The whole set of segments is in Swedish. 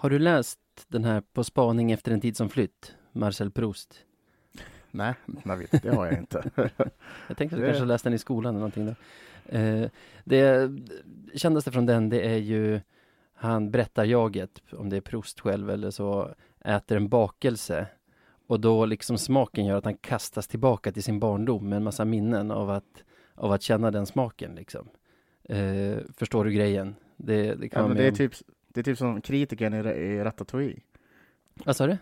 Har du läst den här På spaning efter en tid som flytt, Marcel Proust? Nej, Navid, det har jag inte. jag tänkte att du kanske läste den i skolan eller någonting. Där. Eh, det kändaste från den, det är ju han berättar jaget, om det är Proust själv eller så, äter en bakelse. Och då liksom smaken gör att han kastas tillbaka till sin barndom med en massa minnen av att, av att känna den smaken liksom. Eh, förstår du grejen? Det, det kan Ja, men det, är typ, det är typ som kritiken i, i Ratatouille. Vad sa du?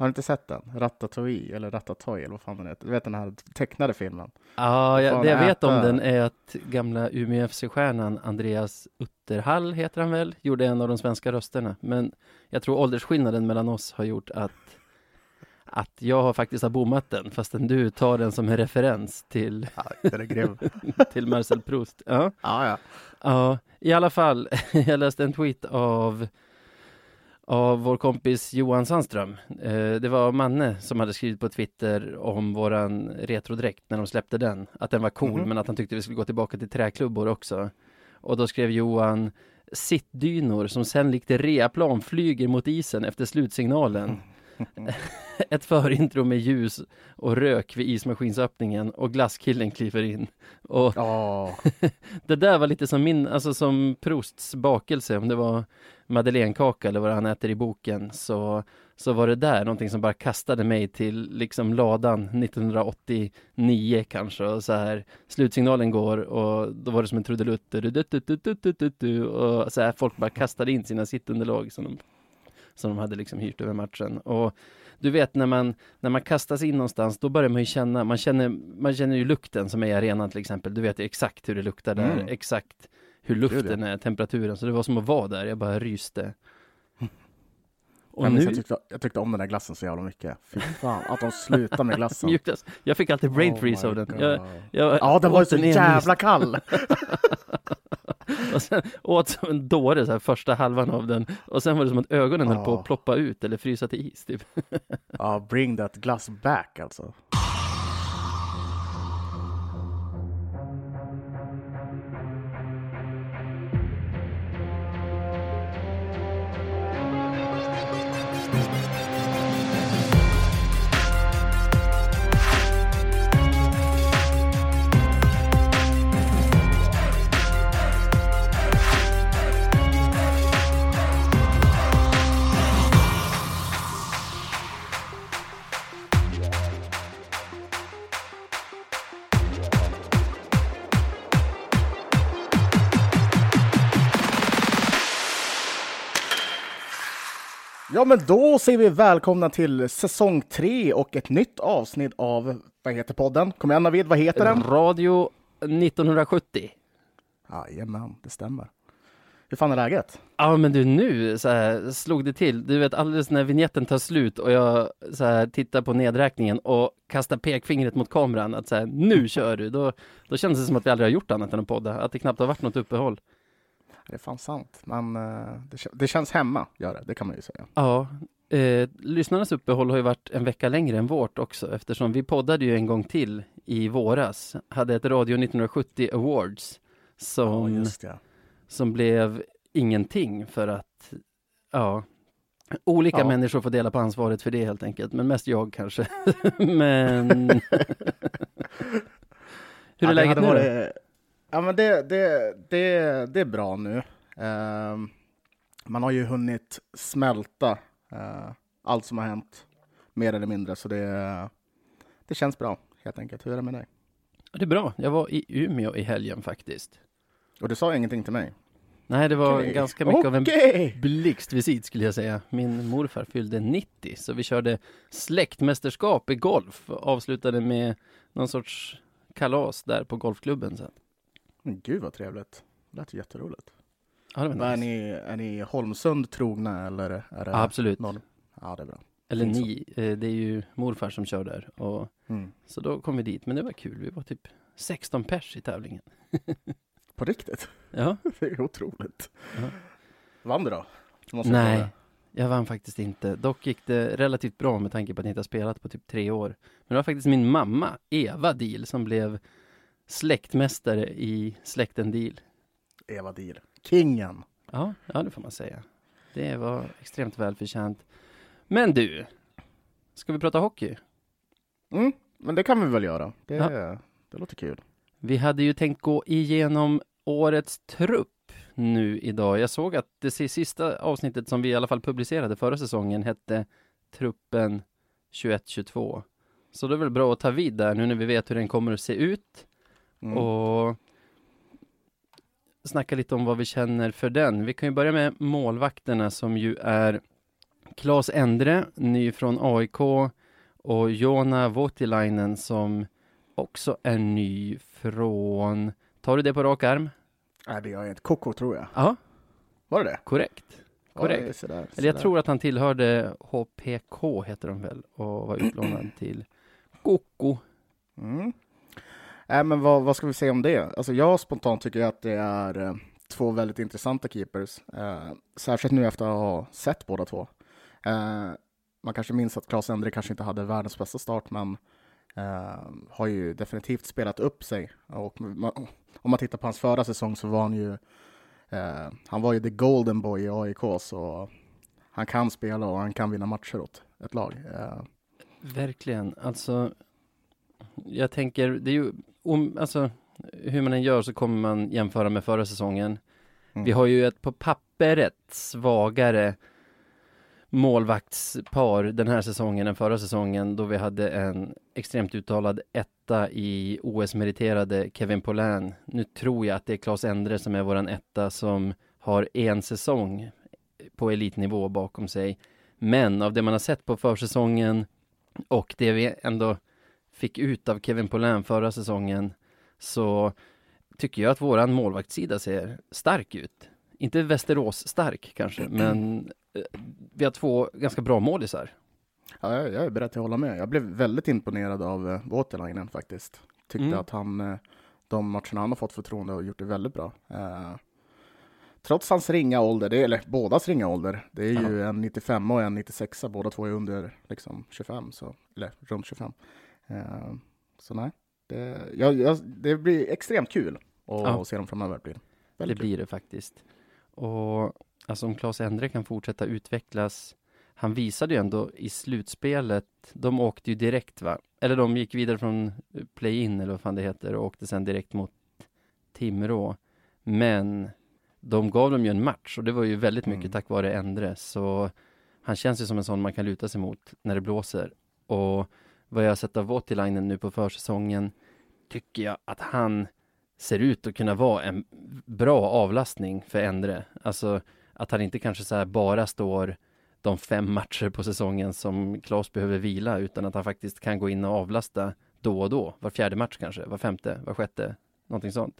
Har du inte sett den? Ratatouille, eller Ratatouille, eller vad fan den heter. Du vet den här tecknade filmen? Ja, jag, Fan, det jag vet om den är att gamla Umeå FC-stjärnan Andreas Utterhall, heter han väl, gjorde en av de svenska rösterna. Men jag tror åldersskillnaden mellan oss har gjort att, att jag har faktiskt har bommat den, fastän du tar den som en referens till, Ja, den är grym. till Marcel Proust. Ja. ja, ja. Ja, i alla fall. Jag läste en tweet av av vår kompis Johan Sandström. Eh, det var Manne som hade skrivit på Twitter om våran retrodräkt när de släppte den. Att den var cool, Mhm. men att han tyckte vi skulle gå tillbaka till träklubbor också. Och då skrev Johan Sittdynor som sen likt reaplan flyger mot isen efter slutsignalen. ett förintro med ljus och rök vid ismaskinsöppningen och glasskillen kliver in. Och oh. det där var lite som min, alltså som Prosts bakelse, om det var madeleinekaka eller vad han äter i boken, så, så var det där någonting som bara kastade mig till liksom ladan 1989 kanske och så här slutsignalen går och då var det som en trudelutt och så här folk bara kastade in sina sittunderlag som de som de hade liksom hyrt över matchen och du vet när man, när man kastas in någonstans, då börjar man ju känna, man känner, man känner ju lukten som är i arenan till exempel. Du vet ju exakt hur det luktar där, Mm. exakt hur luften är, temperaturen. Så det var som att vara där, jag bara ryste. Och jag, minns, jag, nu, tyckte, jag tyckte om den där glassen så jävla mycket. Fy fan, att de slutar med glassen. Jag fick alltid brain Oh freeze my av den. Jag, jag Ja, den var ju så jävla kall! Och sen åt som en dåre så här, första halvan av den. Och sen var det som att ögonen höll på Ja. att ploppa ut eller frysa till is typ. Ja, bring that glass back alltså. Men då säger vi välkomna till säsong tre och ett nytt avsnitt av, vad heter podden? Kom igen Navid, vad heter den? Radio 1970. Jajamän, det stämmer. Hur fan är läget? Ja men du nu så här, slog det till. Du vet alldeles när vignetten tar slut och jag så här, tittar på nedräkningen och kastar pekfingret mot kameran att så här, nu kör du. Då, då känns det som att vi aldrig har gjort annat än att podda. Att det knappt har varit något uppehåll. Det är fan sant, men eh, det, det känns hemma, gör det, det kan man ju säga. Ja, eh, lyssnarnas uppehåll har ju varit en vecka längre än vårt också eftersom vi poddade ju en gång till i våras. Hade ett Radio 1970 Awards som, det. som blev ingenting för att ja, olika Ja. människor får dela på ansvaret för det helt enkelt, men mest jag kanske. men hur är Ja, läget nu varit- Ja, men det, det, det, det är bra nu. Ehm, man har ju hunnit smälta eh, allt som har hänt, mer eller mindre, så det, det känns bra, helt enkelt. Hur är det med dig? Det är bra, jag var i Umeå i helgen faktiskt. Och du sa ingenting till mig? Nej, det var Okej. ganska mycket av en blixtvisit skulle jag säga. Min morfar fyllde 90 så vi körde släktmästerskap i golf och avslutade med någon sorts kalas där på golfklubben sen. Gud vad trevligt. Det lät jätteroligt. Ja, det Är nice. ni, är ni Holmsund trogna eller är det absolut. norr? Ja, det är bra. Eller ni, eh, det är ju morfar som kör där. Och, Mm. så då kom vi dit, men det var kul. Vi var typ 16 pers i tävlingen. På riktigt? Ja, Det är otroligt. Ja. Vann du då? Måste jag nej, fråga. jag vann faktiskt inte. Dock gick det relativt bra med tanke på att jag inte har spelat på typ tre år. Men det var faktiskt min mamma, Eva Deal, som blev släktmästare i släkten Deal. Eva Deal. Kingen. Ja, ja det får man säga. Det var extremt välförtjänt. Men du, ska vi prata hockey? Mm, men det kan vi väl göra. Det, Ja. det låter kul. Vi hade ju tänkt gå igenom årets trupp nu idag. Jag såg att det sista avsnittet som vi i alla fall publicerade förra säsongen hette Truppen 21-22. Så det är väl bra att ta vid där nu när vi vet hur den kommer att se ut Mm. och snacka lite om vad vi känner för den. Vi kan ju börja med målvakterna som ju är Claes Endre, ny från AIK och Jona Voutilainen som också är ny från, tar du det på rak arm? Nej, det gör jag inte. Koko tror jag. Ja, Var det det? korrekt. Korrekt. Ja, sådär, Eller jag sådär. tror att han tillhörde HPK heter de väl och var utlånad till Koko. Mm. Nej, men vad, vad ska vi säga om det? Alltså jag spontant tycker att det är eh, två väldigt intressanta keepers. Eh, särskilt nu efter att ha sett båda två. Eh, man kanske minns att Claes Endre kanske inte hade världens bästa start, men eh, har ju definitivt spelat upp sig. Och man, om man tittar på hans förra säsong så var han ju eh, han var ju the golden boy i AIK, så han kan spela och han kan vinna matcher åt ett lag. Eh, Verkligen, alltså jag tänker, det är ju, om, alltså hur man än gör så kommer man jämföra med förra säsongen. Mm. Vi har ju ett på pappret svagare målvaktspar den här säsongen än förra säsongen då vi hade en extremt uttalad etta i OS-meriterade Kevin Poulin. Nu tror jag att det är Claes Endre som är våran etta som har en säsong på elitnivå bakom sig. Men av det man har sett på försäsongen och det vi ändå fick ut av Kevin Poulin förra säsongen så tycker jag att våran målvaktssida ser stark ut. Inte Västerås stark kanske, men eh, vi har två ganska bra målisar. Ja, jag, jag är beredd att hålla med. Jag blev väldigt imponerad av uh, Waterlinen faktiskt. Tyckte Mm. att han, eh, de matcherna han har fått förtroende har gjort det väldigt bra. Eh, trots hans ringa ålder, det är, eller bådas ringa ålder, det är ju en 95 och en 96, båda två är under liksom 25, så, eller runt 25. Eh, så nej, det, jag, jag, det blir extremt kul att Ja. se dem framöver. Blir det. Kul. blir det faktiskt. Och alltså om Claes Endre kan fortsätta utvecklas. Han visade ju ändå i slutspelet, de åkte ju direkt va? Eller de gick vidare från play-in eller vad fan det heter och åkte sen direkt mot Timrå. Men de gav dem ju en match och det var ju väldigt mycket Mm. tack vare Endre. Så han känns ju som en sån man kan luta sig mot när det blåser. Och vad jag har sett av Voutilainen nu på försäsongen tycker jag att han ser ut att kunna vara en bra avlastning för Endre. Alltså att han inte kanske så här bara står de fem matcher på säsongen som Klas behöver vila utan att han faktiskt kan gå in och avlasta då och då. Var fjärde match kanske, var femte, var sjätte, någonting sånt.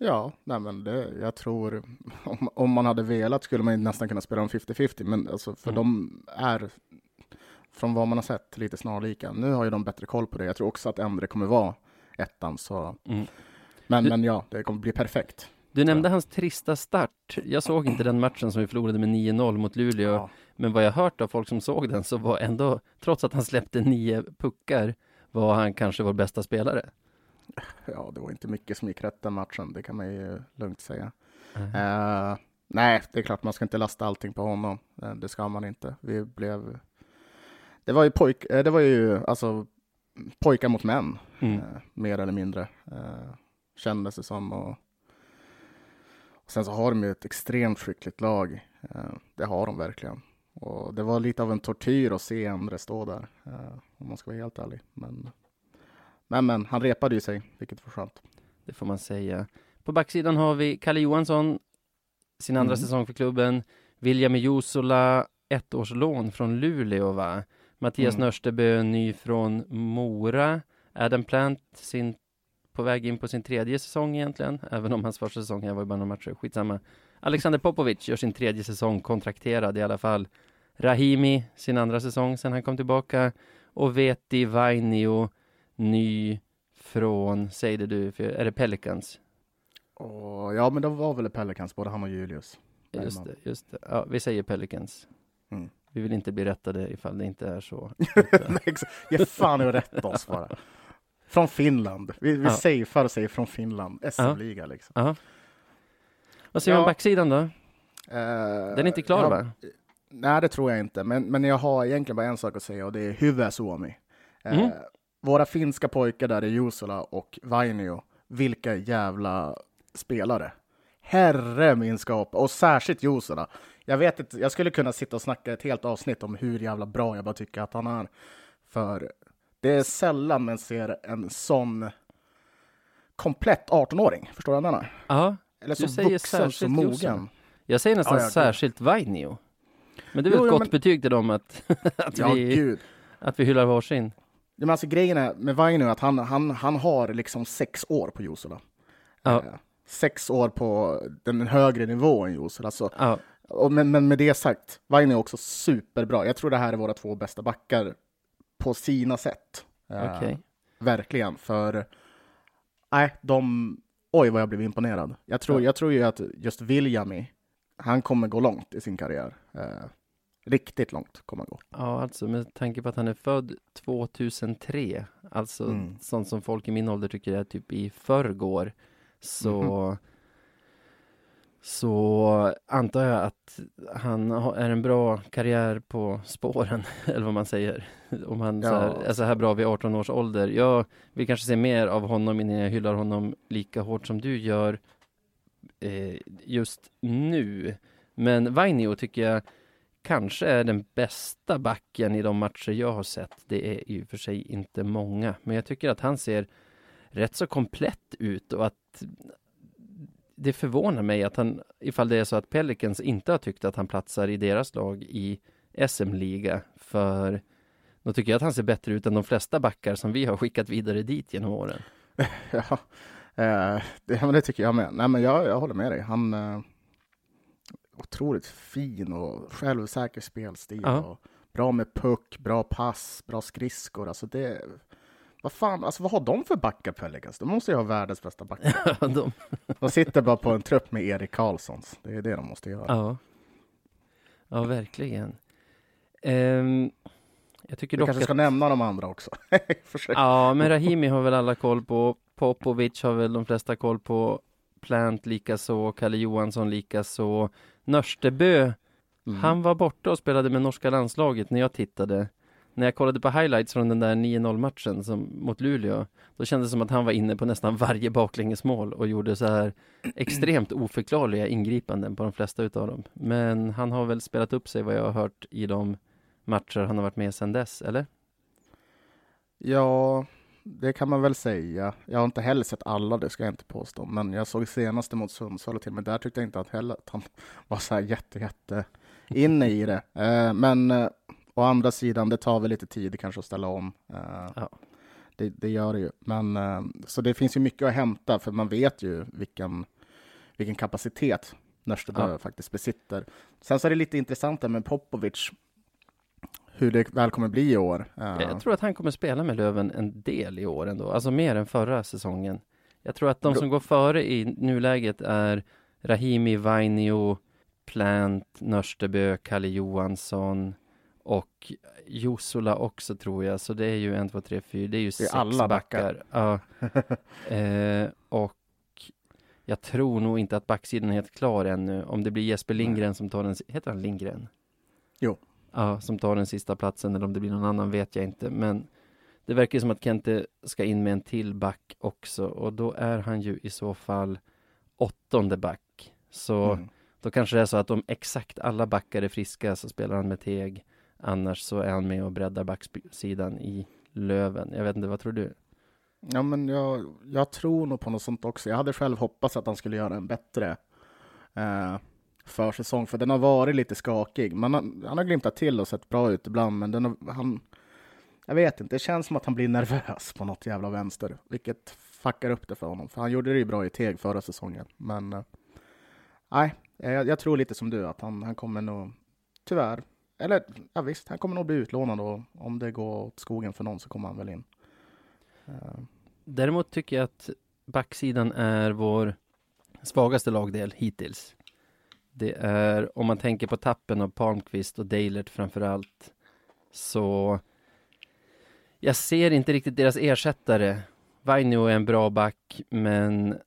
Ja, nej men det, jag tror om, om man hade velat skulle man ju nästan kunna spela dem 50-50, men alltså för Mm. de är från vad man har sett lite snarlika. Nu har ju de bättre koll på det. Jag tror också att Endre kommer vara ettan, så Mm. men, Du- men ja, det kommer bli perfekt. Du nämnde hans trista start. Jag såg inte den matchen som vi förlorade med 9-0 mot Luleå. Ja, Men vad jag hört av folk som såg den så var ändå, trots att han släppte nio puckar, var han kanske vår bästa spelare. ja, det var inte mycket som gick rätt den matchen, det kan man ju lugnt säga. Mm. Eh, nej, det är klart man ska inte lasta allting på honom. Eh, det ska man inte. Vi blev... Det var ju, pojk, eh, det var ju alltså pojkar mot män. Mm. eh, mer eller mindre, eh, kändes det som. Och, och sen så har de ju ett extremt skickligt lag. Eh, det har de verkligen. Och det var lite av en tortyr att se Endre stå där, om man ska vara helt ärlig. Men, men, men han repade ju sig, vilket var skönt. Det får man säga. På backsidan har vi Kalle Johansson, sin andra Mm. säsong för klubben. William Jusola, ettårslån från Luleå va? Mattias Mm. Nörstebö, ny från Mora. Adam Plant, sin, på väg in på sin tredje säsong egentligen, även om hans första säsong här var ju bara några matcher, skitsamma. Alexander Popovic gör sin tredje säsong, kontrakterad i alla fall. Rahimi, sin andra säsong sen han kom tillbaka. Och Veti Vainio, ny från, säg det du, för, är det Pelicans? Och, ja, men det var väl Pelicans, både han och Julius. Just det, just det. Ja, vi säger Pelicans. Mm. Vi vill inte bli rättade ifall det inte är så. Ge fan i att rätta oss bara. Från Finland. Vi, vi Ja. safear och säger från Finland. SM-liga liksom. Ja. Vad säger om Ja. backsidan då? Den är inte klar jag, va? Nej, det tror jag inte. Men, men jag har egentligen bara en sak att säga och det är Hyvä Suomi. Mm. Eh, våra finska pojkar där i Jusula och Vainio, vilka jävla spelare. Herre min skap, och särskilt Jusula. Jag vet inte, jag skulle kunna sitta och snacka ett helt avsnitt om hur jävla bra jag bara tycker att han är. För det är sällan man ser en sån komplett 18-åring, förstår du vad jag menar? Ja, Eller Du så säger vuxen, så mogen. Jusula. jag säger nästan Ja, ja, särskilt Vainio. Men det är väl ett gott men- betyg till dem att, att, Ja, vi, gud. att vi hyllar varsin. Ja, men alltså, grejen är med Vainio att han, han, han har liksom sex år på Jusula. Ja, Eh, Sex år på den högre nivån Jusula. Alltså, ja, men, men med det sagt, Vainio är också superbra. Jag tror det här är våra två bästa backar på sina sätt. Eh, okej. Verkligen, för nej, de... Oj, vad jag blev imponerad. Jag tror, Ja. jag tror ju att just Viljami, han kommer gå långt i sin karriär. Eh, riktigt långt kommer han gå. Ja, alltså med tanke på att han är född 2003, alltså Mm. sånt som folk i min ålder tycker är typ i förrgår, så Mhm. Så antar jag att han är en bra karriär på spåren, eller vad man säger. Om han så här, Ja. är så här bra vid 18 års ålder. Jag vill kanske se mer av honom innan jag hyllar honom lika hårt som du gör eh, just nu. Men Vainio tycker jag kanske är den bästa backen i de matcher jag har sett. Det är i och för sig inte många, men jag tycker att han ser rätt så komplett ut och att det förvånar mig att han, ifall det är så att Pelicans inte har tyckt att han platsar i deras lag i SM-liga, för då tycker jag att han ser bättre ut än de flesta backar som vi har skickat vidare dit genom åren. Ja, eh, det, men det tycker jag med. Nej, men jag, jag håller med dig. Han är otroligt fin och självsäker spelstil. Ja. Och bra med puck, bra pass, bra skridskor. Alltså det, vad fan, alltså vad har de för backar Pelicans? De måste ju ha världens bästa backar. de, De sitter bara på en trupp med Erik Karlssons. Det är det de måste göra. ja. ja, verkligen. Ehm, jag tycker Vi kanske att ska nämna de andra också. Ja, men Rahimi har väl alla koll på. Popovic har väl de flesta koll på. Plant likaså, Kalle Johansson likaså. Nörstebö, Mm. han var borta och spelade med norska landslaget när jag tittade. När jag kollade på highlights från den där 9-0 matchen som, mot Luleå, då kändes det som att han var inne på nästan varje baklängesmål och gjorde så här extremt oförklarliga ingripanden på de flesta utav dem. Men han har väl spelat upp sig vad jag har hört i de matcher han har varit med sedan dess, eller? Ja, det kan man väl säga. Jag har inte heller sett alla, det ska jag inte påstå. Men jag såg senaste mot Sundsvall och till och med där tyckte jag inte att heller att han var så här jätte, jätte inne i det. Eh, men eh, å andra sidan, det tar väl lite tid kanske att ställa om. Eh, Ja. det, det gör det ju. Men, eh, så det finns ju mycket att hämta, för man vet ju vilken, vilken kapacitet Nörstebö Ja. faktiskt besitter. Sen så är det lite intressant där med Popovic, hur det väl kommer bli i år. Eh, Jag tror att han kommer spela med Löven en del i år ändå, alltså mer än förra säsongen. Jag tror att de som går före i nuläget är Rahimi, Vainio, Plant, Nörstebö, Kalle Johansson och Jusula också tror jag. Så det är ju en, två, tre, fyra, det är ju sex alla backar. Ja. eh, och jag tror nog inte att backsidan är helt klar ännu. Om det blir Jesper Lindgren som tar den, heter han Lindgren? Jo. Ja, som tar den sista platsen eller om det blir någon annan vet jag inte. Men det verkar som att Kente ska in med en till back också och då är han ju i så fall åttonde back. Så Mm. då kanske det är så att om exakt alla backar är friska så spelar han med Teg. Annars så är han med och breddar backsidan i Löven. Jag vet inte, vad tror du? Ja, men jag, jag tror nog på något sånt också. Jag hade själv hoppats att han skulle göra en bättre eh, försäsong, för den har varit lite skakig. Man har, han har glimtat till och sett bra ut ibland, men den har, han... Jag vet inte, det känns som att han blir nervös på något jävla vänster, vilket fuckar upp det för honom. För han gjorde det ju bra i Teg förra säsongen, men... eh, Nej, jag, jag tror lite som du, att han, han kommer nog, tyvärr, eller ja visst, han kommer nog bli utlånad och om det går åt skogen för någon så kommer han väl in. Eh. Däremot tycker jag att backsidan är vår svagaste lagdel hittills. Det är, om man tänker på tappen av Palmqvist och Deilert framför allt, så jag ser inte riktigt deras ersättare. Vainio är en bra back, men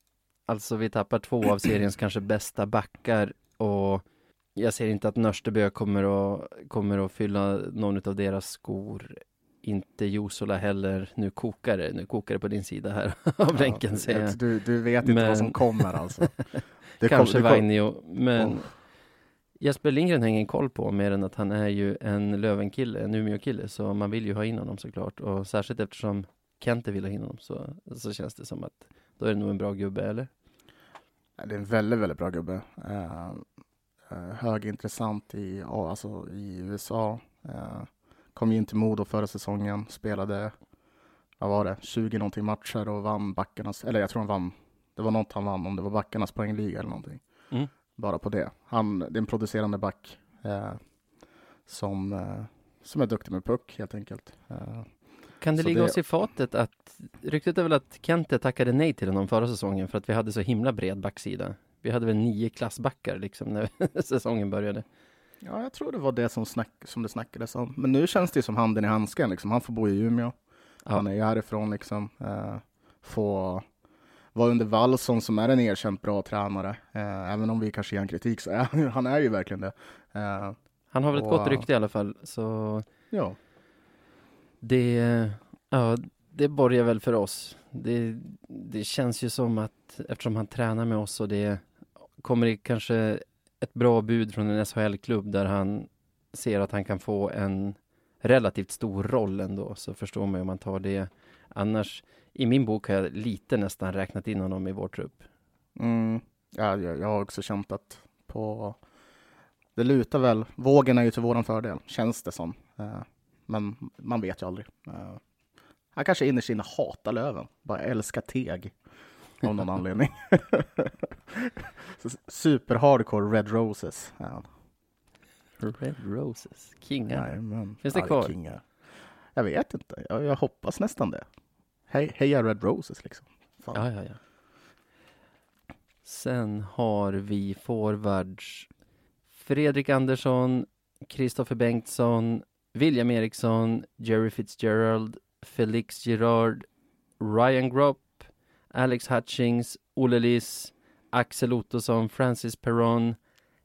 alltså vi tappar två av seriens kanske bästa backar och jag ser inte att Nörstebö kommer att, kommer att fylla någon av deras skor. Inte Josola heller. Nu kokar det, nu kokar det på din sida här av länken jag. Du, du vet inte Men- vad som kommer alltså. Det Kanske kom- Vainio, men Oh. Jesper Lindgren har ingen koll på mer än att han är ju en Lövenkille, en Umeåkille, så man vill ju ha in honom såklart. Och särskilt eftersom Kente vill ha in honom så, så känns det som att då är det nog en bra gubbe, eller? Ja, Det är en väldigt, väldigt bra gubbe. Uh, högintressant i, alltså, i USA. Eh, kom in till Modo förra säsongen, spelade, vad var det, 20 någonting matcher och vann backarnas, eller jag tror han vann, det var något han vann, om det var backarnas poängliga eller någonting. Mm. Bara på det. Han, det är en producerande back eh, som, eh, som är duktig med puck helt enkelt. Eh, Kan det ligga det- oss i fatet att ryktet är väl att Kente tackade nej till honom förra säsongen för att vi hade så himla bred backsida. Vi hade väl nio klassbackar liksom när säsongen började. Ja, jag tror det var det som, snack, som det snackades om. Men nu känns det ju som handen i handsken. Liksom. Han får bo i Umeå. Ja. Han är ju härifrån liksom. Eh, få vara under Wallson som är en erkänt bra tränare. Eh, även om vi kanske ger han kritik så är han, han är ju verkligen det. Eh, Han har väl ett Och- gott rykte i alla fall, så ja. det, ja, det borgar väl för oss. Det, det känns ju som att eftersom han tränar med oss och det kommer det kanske ett bra bud från en SHL-klubb där han ser att han kan få en relativt stor roll ändå, så förstår man ju om man tar det. Annars, i min bok har jag lite nästan räknat in honom i vår trupp. Mm, ja, jag, jag har också känt att på... Det lutar väl. Vågen är ju till våran fördel, känns det som. Eh, men man vet ju aldrig. Eh, han kanske innerst inne hatar Löven. Bara älskar Teg. Av någon anledning. Super hardcore Red Roses. han. Red Roses, kingar. Jajamän. Finns det Ja, kvar? kingar. Jag vet inte. Jag, jag hoppas nästan det. Hej, heja Red Roses liksom. Fan. Ja, ja, ja. Sen har vi forwards Fredrik Andersson, Kristoffer Bengtsson, William Eriksson, Jerry Fitzgerald, Felix Gerard, Ryan Gropp, Alex Hutchings, Olle Liss, Axel Ottosson, Francis Perron,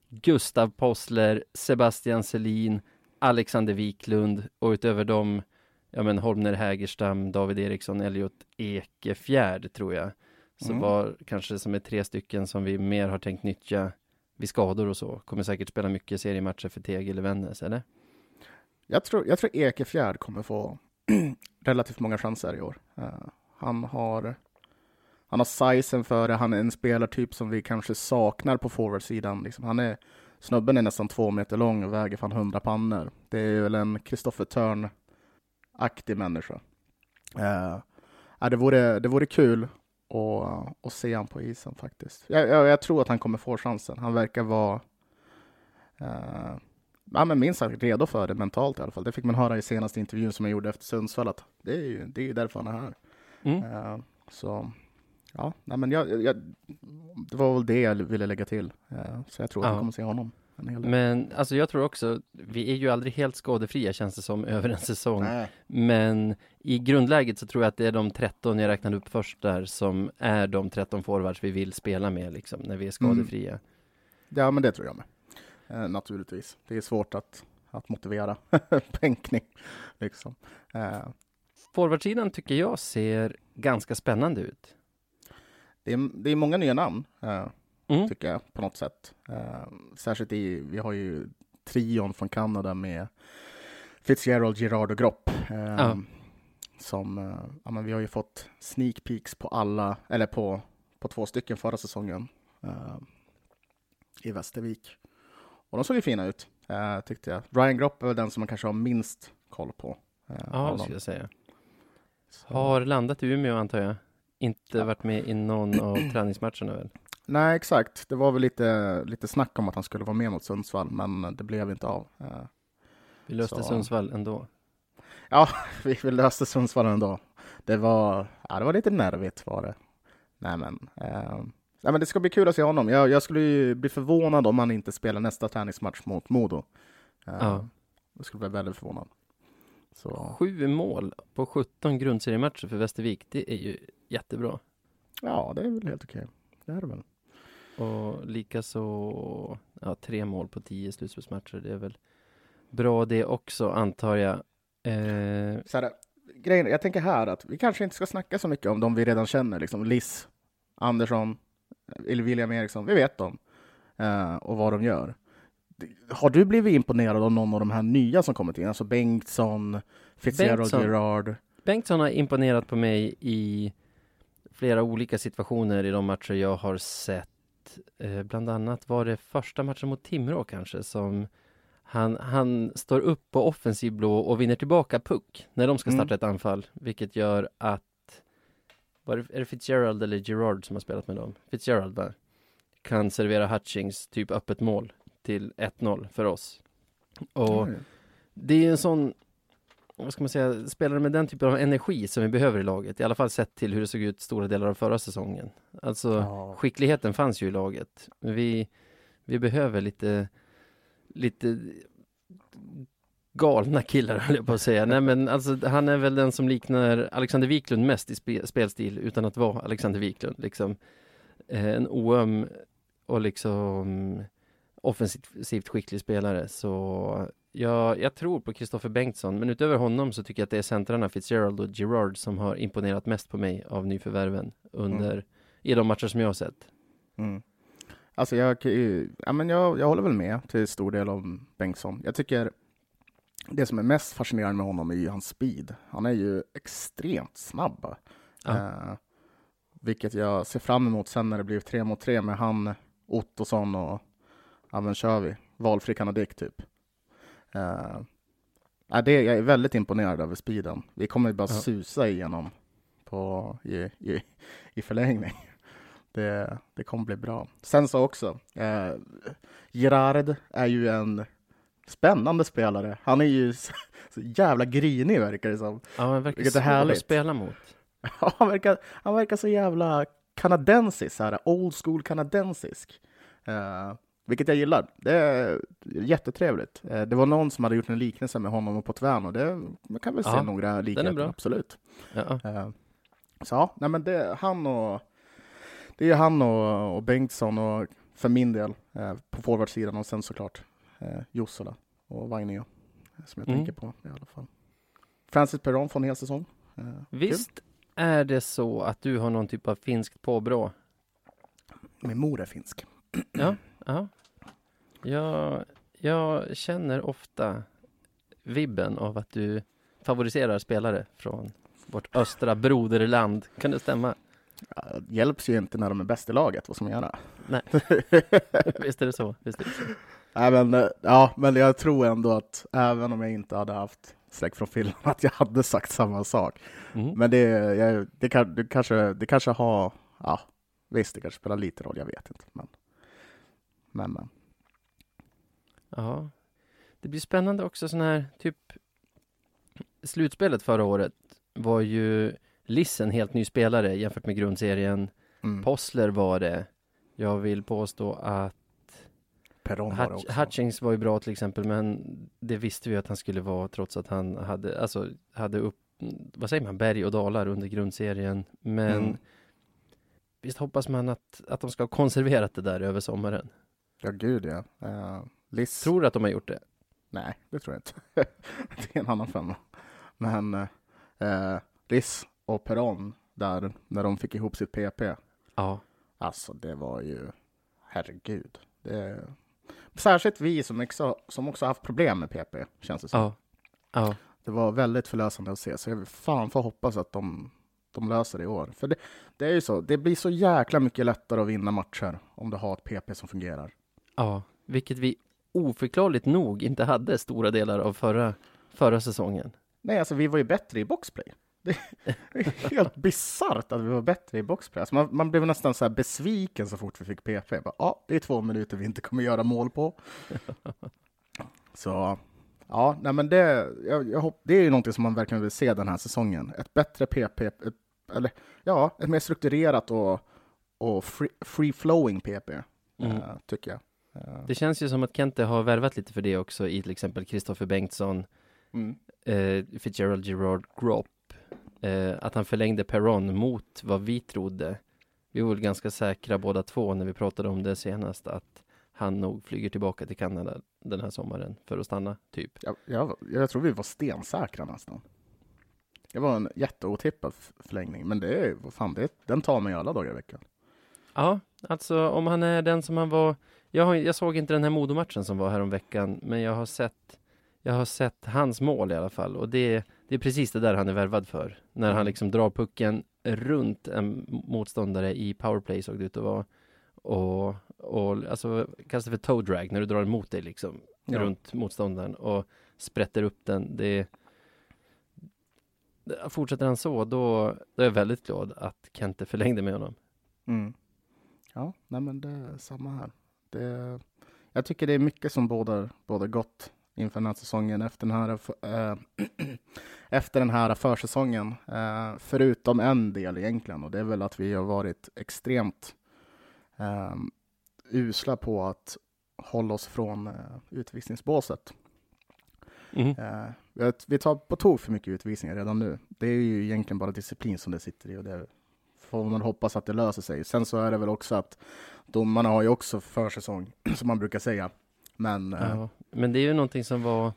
Gustav Possler, Sebastian Selin, Alexander Wiklund och utöver dem ja men Holmner Hägerstam, David Eriksson, Elliot Ekefjärd tror jag. Så Mm. var kanske som är tre stycken som vi mer har tänkt nyttja vid skador och så. Kommer säkert spela mycket seriematcher för Teg eller Vännäs, eller? Jag tror, jag tror Ekefjärd kommer få relativt många chanser i år. Eh, han har han har sizen för det, han är en spelartyp som vi kanske saknar på forwardsidan. Liksom. Han är, snubben är nästan två meter lång och väger fan hundra pannor. Det är väl en Kristoffer Törn-aktig människa. Uh, ja, det, vore, det vore kul att, att se han på isen faktiskt. Jag, jag, jag tror att han kommer få chansen. Han verkar vara eh, ja, men minst sagt redo för det mentalt i alla fall. Det fick man höra i senaste intervjun som jag gjorde efter Sundsvall att det är ju det är därför han är här. Mm. Eh, så ja, nej, men jag, jag, det var väl det jag ville lägga till. Eh, så jag tror att Ja. vi kommer se honom en hel del. Men alltså jag tror också, vi är ju aldrig helt skadefria känns det som över en säsong. Nej. Men i grundläget så tror jag att det är de 13 jag räknade upp först där som är de 13 forwards vi vill spela med liksom när vi är skadefria. Ja, men det tror jag med. Eh, naturligtvis. Det är svårt att, att motivera bänkning. Liksom. Eh, Forwardsidan tycker jag ser ganska spännande ut. Det, är, det är många nya namn. Eh, Mm. tycker jag, på något sätt. Eh, särskilt i, vi har ju trion från Kanada med Fitzgerald, Girard och Gropp. Ja. Som, eh, ja, men vi har ju fått sneak peeks på alla, eller på, på två stycken förra säsongen eh, i Västervik. Och de såg ju fina ut, eh, tyckte jag. Ryan Gropp är väl den som man kanske har minst koll på. eh, Ja, det skulle jag säga. Så- Har landat i Umeå antar jag. Inte varit med i någon av träningsmatcherna väl? Nej, exakt. Det var väl lite, lite snack om att han skulle vara med mot Sundsvall, men det blev inte av. Eh, Vi löste Så. Sundsvall ändå. Ja, vi, vi löste Sundsvall ändå. Det var, ja, det var lite nervigt var det. Nej men, eh, nej, men det ska bli kul att se honom. Jag, jag skulle ju bli förvånad om han inte spelar nästa träningsmatch mot Modo. Eh, Ja. Jag skulle bli väldigt förvånad. Så, Sju mål på 17 grundseriematcher för Västervik. Det är ju jättebra. ja, det är väl helt okej. Det är det väl. Och likaså, ja, tre mål på tio slutspelsmatcher. Det är väl bra det också, antar jag. Eh, Så här, grejen, jag tänker här att vi kanske inte ska snacka så mycket om de vi redan känner, liksom Liss, Andersson, eller William Eriksson. Vi vet dem eh, och vad de gör. Har du blivit imponerad av någon av de här nya som kommit in? Alltså Bengtsson, Fitzgerald Bengtsson. Gerard? Bengtsson har imponerat på mig i flera olika situationer i de matcher jag har sett. Eh, bland annat var det första matchen mot Timrå kanske som han, han står upp på offensiv blå och vinner tillbaka puck när de ska Mm. starta ett anfall, vilket gör att var det, är det Fitzgerald eller Gerard som har spelat med dem? Fitzgerald va? Kan servera Hutchings typ öppet mål till 1-0 för oss. Och Oj. det är en sån, vad ska man säga, spelare med den typen av energi som vi behöver i laget. I alla fall sett till hur det såg ut stora delar av förra säsongen. Alltså Ja. skickligheten fanns ju i laget. Men vi, vi behöver lite, lite galna killar höll jag på att säga. Nej men alltså han är väl den som liknar Alexander Wiklund mest i spe, spelstil utan att vara Alexander Wiklund. Liksom eh, en oöm och liksom offensivt skicklig spelare. Så jag, jag tror på Kristoffer Bengtsson, men utöver honom så tycker jag att det är centrarna Fitzgerald och Gerard som har imponerat mest på mig av nyförvärven under, i de matcher som jag har sett. Mm. Alltså jag, ja, men jag, jag håller väl med till stor del om Bengtsson. Jag tycker det som är mest fascinerande med honom är ju hans speed. Han är ju extremt snabb. Ja. Eh, vilket jag ser fram emot sen när det blir tre mot tre med han, Ottosson och vi. Valfri kanadik typ. Eh, ja, det, jag är väldigt imponerad över speeden. Vi kommer ju bara Ja. susa igenom på, i, i, i förlängning. Det, det kommer bli bra. Sen så också, eh, Gerard är ju en spännande spelare. Han är ju så, så jävla grinig verkar det som. Ja, han verkar svår att härligt. spela mot. Ja, han, verkar, han verkar så jävla kanadensisk, så här, old school kanadensisk. Eh, vilket jag gillar. Det är jättetrevligt. Eh, det var någon som hade gjort en liknelse med honom och Potvin och det man kan väl se Ja, några likheter, absolut. Ja, Eh, så ja, nej men det, han och det är han och, och Bengtsson och för min del eh, på forwardsidan och sen såklart Jussela och Vainio som jag Mm. tänker på i alla fall. Francis Perron får en hel säsong. Visst är det så att du har någon typ av finskt påbrå? kul. Min mor är finsk. Ja, ja. Jag, jag känner ofta vibben av att du favoriserar spelare från vårt östra broderland. Kan det stämma? Ja, hjälps ju inte när de är bäst i laget, vad ska man göra? Nej. Visst är det så? Visst är det så? Men, eh, ja, men jag tror ändå att även om jag inte hade haft släkt från Finland, att jag hade sagt samma sak. Mm. Men det, jag, det, kan, det, kanske, det kanske har, ja, visst det kanske spelar lite roll, jag vet inte. Men, men. Ja. Det blir spännande också sån här typ Slutspelet förra året var ju Liss en helt ny spelare jämfört med grundserien. Mm. Possler var det. Jag vill påstå att var Hutch. Hutchings var ju bra till exempel, men det visste vi att han skulle vara trots att han hade, alltså, hade upp, vad säger man, berg och dalar under grundserien. Men Mm. visst hoppas man att, att de ska ha konserverat det där över sommaren. Ja, gud ja. Uh, Liss, Tror du att de har gjort det? nej, det tror jag inte. det är en annan femma. Men uh, Liss och Perron, där, när de fick ihop sitt PP, Ja. Alltså det var ju, herregud. Det, särskilt vi som också, som också haft problem med PP, känns det som. Ja. Ja. Det var väldigt förlösande att se, så jag fan får hoppas att de, de löser det i år. För det, det är ju så, det blir så jäkla mycket lättare att vinna matcher om du har ett PP som fungerar. Ja. Vilket vi oförklarligt nog inte hade stora delar av förra, förra säsongen. Nej, alltså vi var ju bättre i boxplay. Det är helt bisarrt att vi var bättre i boxplay. Alltså man, man blev nästan så här besviken så fort vi fick PP. Ja, det är två minuter vi inte kommer göra mål på. Så ja, nej men det, jag, jag hopp, det är ju någonting som man verkligen vill se den här säsongen. Ett bättre PP, ett, eller ja, ett mer strukturerat och, och free, free flowing PP, Mm. eh, tycker jag. Det känns ju som att Kente har värvat lite för det också i till exempel Kristoffer Bengtsson, mm. eh, Fitzgerald Gerard Gropp. Eh, att han förlängde Perron mot vad vi trodde. vi var väl ganska säkra båda två när vi pratade om det senast att han nog flyger tillbaka till Kanada den här sommaren för att stanna, typ. Jag, jag, jag tror vi var stensäkra nästan. Det var en jätteotippad förlängning, men det är vad fan, det, den tar man ju alla dagar i veckan. Ja, alltså om han är den som han var. Jag, har, jag såg inte den här Modomatchen som var här om veckan, men jag har sett jag har sett hans mål i alla fall och det, det är precis det där han är värvad för. När han liksom drar pucken runt en motståndare i powerplay såg det ut att vara. Och, och alltså kallas det för toe drag när du drar emot dig liksom ja. runt motståndaren och sprätter upp den. Det, fortsätter han så, då, då är jag väldigt glad att Kente förlängde med honom. Mm. Ja, nej men det är samma här. Det, jag tycker det är mycket som bådar, bådar gott inför den här säsongen efter den här, äh, efter den här försäsongen. Äh, förutom en del egentligen och det är väl att vi har varit extremt äh, usla på att hålla oss från äh, utvisningsbåset. Mm. Vi tar på tok för mycket utvisningar redan nu. Det är ju egentligen bara disciplin som det sitter i och det får man hoppas att det löser sig. Sen så är det väl också att domarna har ju också försäsong, som man brukar säga. Men, ja, uh, men det är ju någonting som var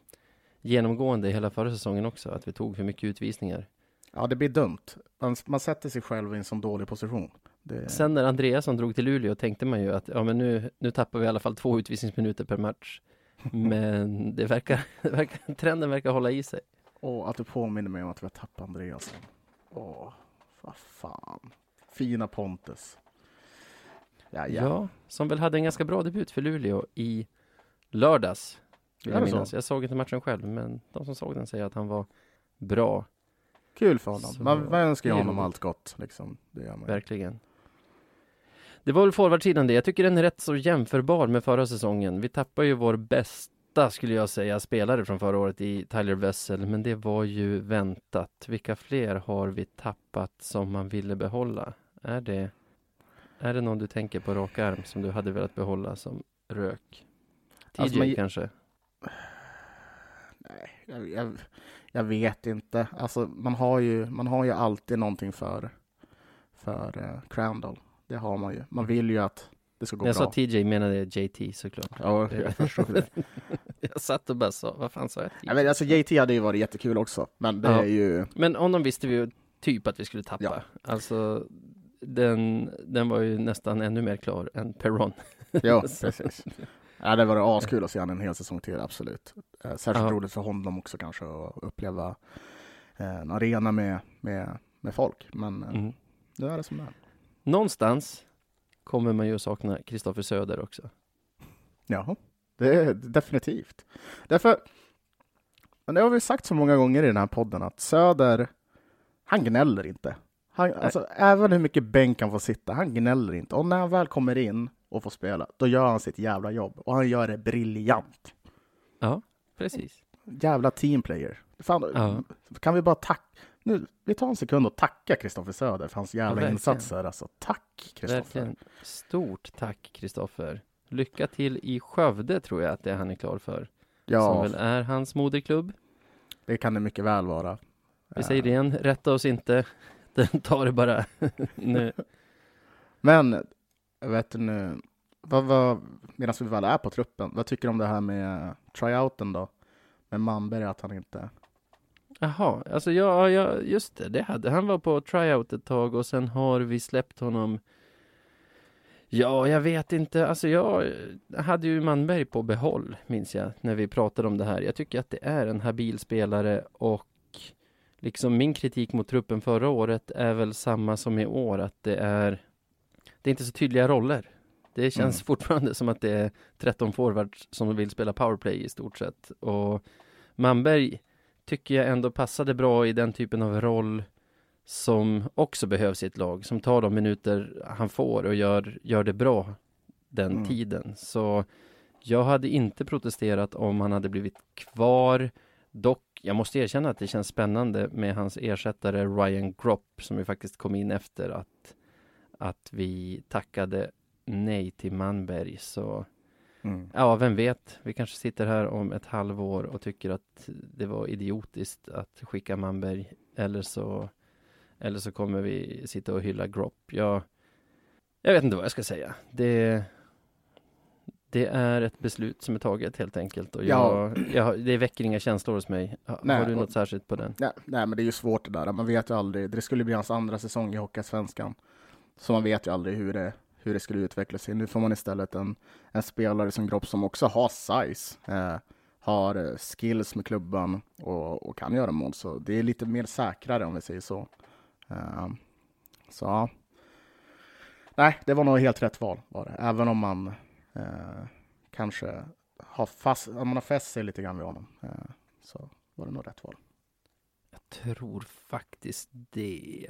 genomgående hela förra säsongen också, att vi tog för mycket utvisningar. Ja, det blir dumt. Man, man sätter sig själv i en sån dålig position. Det... Sen när Andreasson drog till Luleå tänkte man ju att ja, men nu, nu tappar vi i alla fall två utvisningsminuter per match. Men det verkar, det verkar, trenden verkar hålla i sig. Åh, att du påminner mig om att vi har tappat Andreasson. Åh, vad fan. Fina Pontus. Ja, ja. ja, som väl hade en ganska bra debut för Luleå i lördags. Jag, minnas. jag såg inte matchen själv, men de som såg den säger att han var bra. Kul för honom. Man, man önskar honom allt gott. Liksom. Det. Verkligen. Det var väl forwardsidan det. Jag tycker den är rätt så jämförbar med förra säsongen. Vi tappar ju vår bästa, skulle jag säga, spelare från förra året i Tyler Wessel, men det var ju väntat. Vilka fler har vi tappat som man ville behålla? Är det, är det någon du tänker på rak arm som du hade velat behålla som rök? TJ alltså man... kanske? Nej, jag, jag, jag, vet inte. Alltså man har ju, man har ju alltid någonting för, för uh, Crandall. Det har man ju. Man vill ju att det ska gå jag bra. Jag sa TJ menade JT såklart. Ja, jag förstår det. jag satt och bara sa, vad fan sa jag? Ja, men alltså JT hade ju varit jättekul också, men det ja. är ju... Men honom visste vi ju typ att vi skulle tappa. Ja. Alltså, den, den var ju nästan ännu mer klar än Perron. ja, precis. Ja, det var askul att se honom en hel säsong till, absolut. Eh, särskilt ja. roligt för honom också kanske att uppleva eh, en arena med, med, med folk. Men eh, mm. det är det som det är någonstans kommer man ju att sakna Kristoffer Söder också. Ja, det är definitivt. Därför, men det har vi sagt så många gånger i den här podden att Söder, han gnäller inte. Han, alltså, även hur mycket bänk han får sitta, han gnäller inte. Och när han väl kommer in och får spela, då gör han sitt jävla jobb. Och han gör det briljant. Ja, precis. Jävla teamplayer. Fan, ja. Kan vi bara tacka nu, vi tar en sekund och tacka Kristoffer Söder för hans jävla ja, insatser. Alltså, tack Kristoffer. Stort tack Kristoffer. Lycka till i Skövde tror jag att det är han är klar för. Ja. Som väl är hans moderklubb. Det kan det mycket väl vara. Vi säger det igen, rätta oss inte. Den tar det bara nu. Men, vet du nu, vad, vad, medan vi väl är på truppen, vad tycker du om det här med tryouten då? Med Manberg, att han inte Jaha, alltså ja, ja, just det, det hade han var på tryout ett tag och sen har vi släppt honom Ja, jag vet inte, alltså jag hade ju Manberg på behåll, minns jag, när vi pratade om det här. Jag tycker att det är en habil spelare och liksom min kritik mot truppen förra året är väl samma som i år, att det är det är inte så tydliga roller. Det känns mm. fortfarande som att det är 13 forwards som vill spela powerplay i stort sett och Manberg tycker jag ändå passade bra i den typen av roll som också behövs i ett lag, som tar de minuter han får och gör, gör det bra den mm. tiden. Så jag hade inte protesterat om han hade blivit kvar. Dock, jag måste erkänna att det känns spännande med hans ersättare Ryan Gropp som ju faktiskt kom in efter att, att vi tackade nej till Manberg. Så Mm. Ja, vem vet? Vi kanske sitter här om ett halvår och tycker att det var idiotiskt att skicka Manberg. Eller så, eller så kommer vi sitta och hylla Gropp. Jag, Jag vet inte vad jag ska säga. Det, det är ett beslut som är taget helt enkelt och jag, Ja. jag, det väcker inga känslor hos mig. Ha, Nej, har du och- något särskilt på den? Nej, nej, men det är ju svårt det där. Man vet ju aldrig. Det skulle bli hans andra säsong i Hockeyallsvenskan. Så man vet ju aldrig hur det, hur det skulle utveckla sig. Nu får man istället en, en spelare som Gropp som också har size, eh, har eh, skills med klubban och, och kan göra mål. Så det är lite mer säkrare om vi säger så. Eh, så ja. Nej, det var nog helt rätt val var det. Även om man eh, kanske har fast, om man har fäst sig lite grann vid honom. Eh, så var det nog rätt val. Jag tror faktiskt det.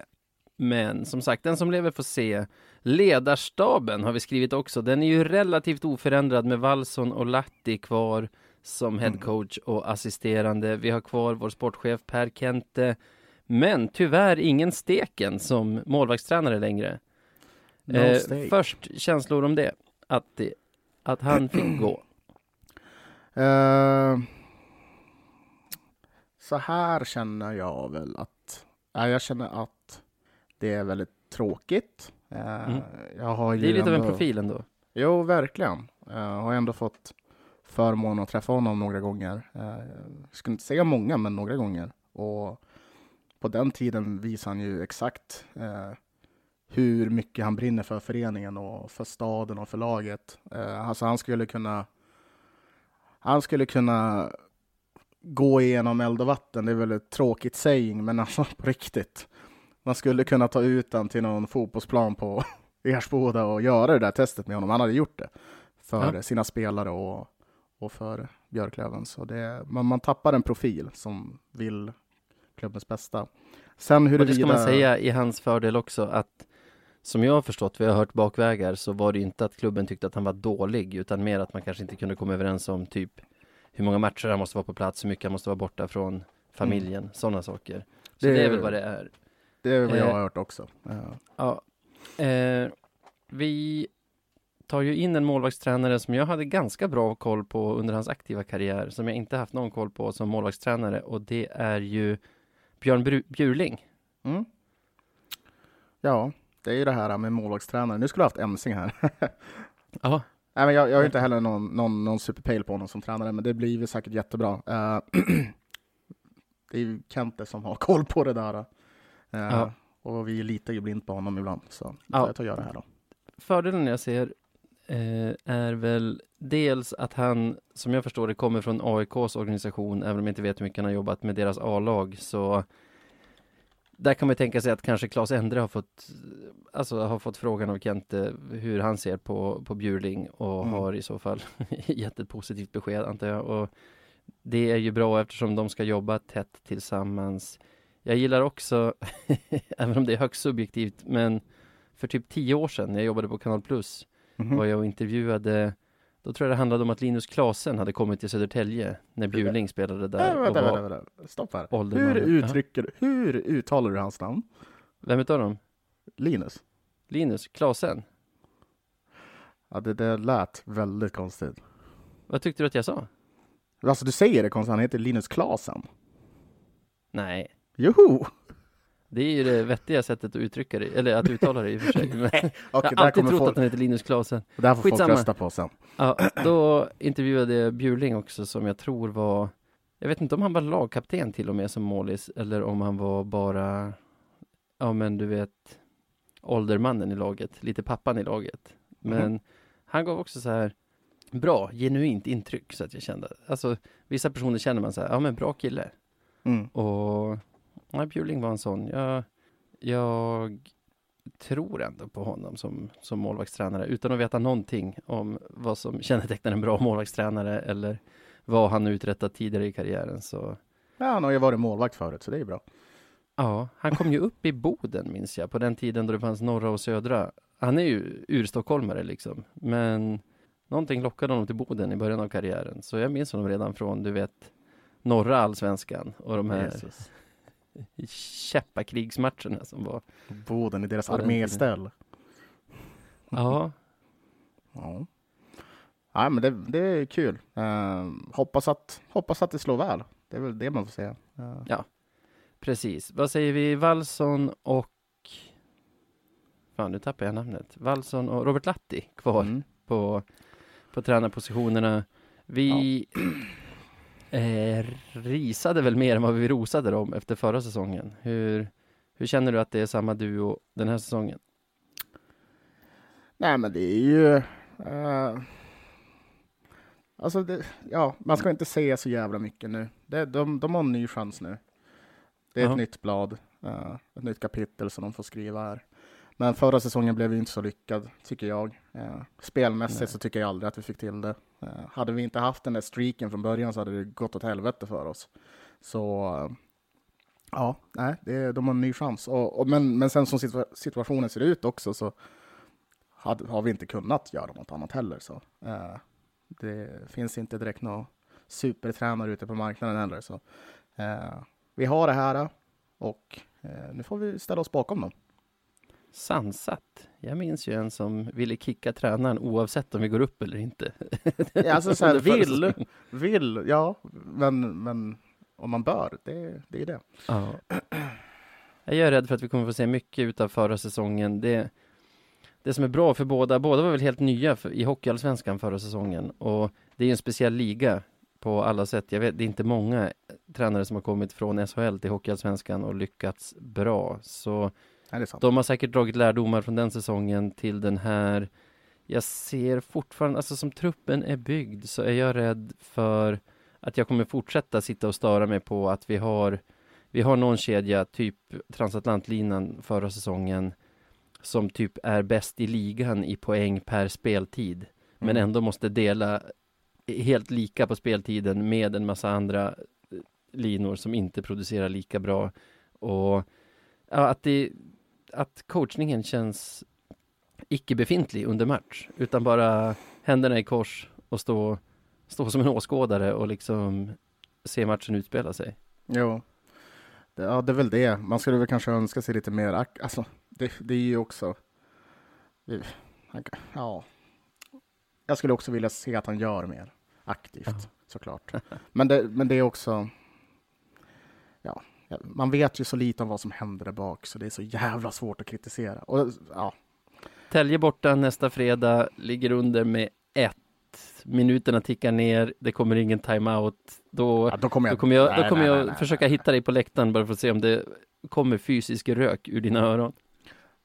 Men som sagt, den som lever får se. Ledarstaben har vi skrivit också. Den är ju relativt oförändrad med Wallson och Latti kvar som headcoach och assisterande. Vi har kvar vår sportchef Per Kente. Men tyvärr ingen Steken som målvaktstränare längre. No Eh, först känslor om det. Att, det, att han fick gå. Eh, så här känner jag väl att, ja, jag känner att det är väldigt tråkigt. Eh, Mm. Jag har Det är lite av en ändå- profil ändå. Jo, verkligen. Jag har ändå fått förmånen att träffa honom några gånger. Eh, Jag skulle inte säga många, men några gånger. Och på den tiden visade han ju exakt eh, hur mycket han brinner för föreningen och för staden och för laget. Eh, Alltså han skulle kunna han skulle kunna gå igenom eld och vatten. Det är väl ett tråkigt saying, men alltså på riktigt. Man skulle kunna ta ut den till någon fotbollsplan på Ersboda och göra det där testet med honom. Han hade gjort det för Ja. sina spelare och, och för Björklöven. Så det, man, man tappar en profil som vill klubbens bästa. Sen Och det huruvida... ska man säga i hans fördel också att som jag har förstått, vi har hört bakvägar, så var det inte att klubben tyckte att han var dålig, utan mer att man kanske inte kunde komma överens om typ hur många matcher han måste vara på plats, hur mycket han måste vara borta från familjen, sådana saker. Så det, Det- är väl vad det är. Det är vad jag Eh, har hört också. Ja. Eh, vi tar ju in en målvaktstränare som jag hade ganska bra koll på under hans aktiva karriär, som jag inte haft någon koll på som målvaktstränare, och det är ju Björn Bru- Bjurling. Mm. Ja, det är ju det här med målvaktstränare. Nu skulle jag haft Emsing här. Ja, Nej, men jag, jag har inte heller någon, någon, någon superpejl på honom som tränare, men det blir väl säkert jättebra. Eh, det är ju Kente som har koll på det där. Eh, Ja. Och vi litar ju blint på honom ibland, så Ja. får jag ta och göra det här då. fördelen jag ser eh, är väl dels att han, som jag förstår det, kommer från AIKs organisation, även om jag inte vet hur mycket han har jobbat med deras A-lag, så där kan man tänka sig att kanske Claes Endre har fått, alltså har fått frågan av Kente hur han ser på, på Bjurling och Mm. har i så fall gett ett positivt besked antar jag. Och det är ju bra eftersom de ska jobba tätt tillsammans. Jag gillar också, även om det är högst subjektivt, men för typ tio år sedan när jag jobbade på Kanal Plus Mhm. var jag och intervjuade Då tror jag det handlade om att Linus Klasen hade kommit till Södertälje när Bjurling spelade där och vänta, var, vänta, vänta. Stopp här. Hur uttrycker du, hur uttalar du hans namn? Vem utav dem? Linus? Linus Klasen? Ja, det, det lät väldigt konstigt. Vad tyckte du att jag sa? Alltså du säger det konstigt, han heter Linus Klasen. Nej, Joho! det är ju det vettiga sättet att uttrycka det, eller att uttala det i och för sig. Men Okej, jag har alltid trott folk, att han heter Linus Klasen. där får folk Skitsamma. rösta på sen. Ja, då intervjuade jag Bjurling också som jag tror var Jag vet inte om han var lagkapten till och med som målis eller om han var bara Ja men du vet Åldermannen i laget, lite pappan i laget Men Mhm. han gav också så här Bra, genuint intryck så att jag kände Alltså vissa personer känner man så här, ja men bra kille Mm. Och ja, Bjurling var en sån jag, jag tror ändå på honom som, som målvaktstränare utan att veta någonting om vad som kännetecknar en bra målvaktstränare eller vad han uträttat tidigare i karriären. Så Ja, han har ju varit målvakt förut, så det är bra. ja, han kom ju upp i Boden minns jag, på den tiden då det fanns norra och södra. Han är ju urstockholmare liksom, men någonting lockade honom till Boden i början av karriären. Så jag minns honom redan från, du vet, norra allsvenskan och de här Jesus. Käppakrigsmatcherna som var. Boden i deras arméställ. Ja, Ja. ja, men det, det är kul. Eh, hoppas, att, hoppas att det slår väl. Det är väl det man får säga. Eh, precis. Vad säger vi? Wallson och fan nu tappar jag namnet, Wallson och Robert Latti kvar Mm. på, på tränarpositionerna. Vi eh, risade väl mer än vad vi rosade dem efter förra säsongen. Hur, hur känner du att det är samma duo den här säsongen? Nej, men det är ju... eh, alltså, det, ja, man ska inte säga så jävla mycket nu. Det, de, de har en ny chans nu. Det är Ja. ett nytt blad, eh, ett nytt kapitel som de får skriva här. Men förra säsongen blev ju inte så lyckad, tycker jag. Spelmässigt Nej. så tycker jag aldrig att vi fick till det. Eh, hade vi inte haft den där streaken från början så hade det gått åt helvete för oss. Så eh, ja, nej, det, de har en ny chans. Och, och, men, men sen som situa- situationen ser ut också så hade, har vi inte kunnat göra något annat heller. Så, eh, det finns inte direkt några supertränare ute på marknaden heller. Så, eh, vi har det här och eh, nu får vi ställa oss bakom dem. Sansat. Jag minns ju en som ville kicka tränaren oavsett om vi går upp eller inte. Ja, alltså så här, vill, vill, ja, men, men om man bör, det, det är det. Ja. Jag är rädd för att vi kommer få se mycket utav förra säsongen. Det, det som är bra för båda, båda var väl helt nya för, i Hockeyallsvenskan förra säsongen och det är en speciell liga på alla sätt. Jag vet, det är inte många tränare som har kommit från SHL till Hockeyallsvenskan och lyckats bra. Så Sant. de har säkert dragit lärdomar från den säsongen till den här. Jag ser fortfarande, alltså som truppen är byggd så är jag rädd för att jag kommer fortsätta sitta och störa mig på att vi har vi har någon kedja, typ transatlantlinan förra säsongen som typ är bäst i ligan i poäng per speltid men Mm. ändå måste dela helt lika på speltiden med en massa andra eh, linor som inte producerar lika bra och ja, att det att coachningen känns icke befintlig under match utan bara händerna i kors och stå, stå som en åskådare och liksom se matchen utspela sig. Jo. Det, ja, det är väl det. Man skulle väl kanske önska sig lite mer. Alltså, det, det är ju också... det- Ja. Jag skulle också vilja se att han gör mer aktivt, Ja. såklart. Men det, men det är också... Ja, man vet ju så lite om vad som händer där bak, så det är så jävla svårt att kritisera. Och, ja, Tälje borta nästa fredag, ligger under med ett. Minuterna tickar ner, det kommer ingen timeout. Då, ja, då kommer då jag... kommer jag, då nej, kommer nej, jag nej, försöka hitta dig på läktaren bara för att se om det kommer fysisk rök ur dina öron.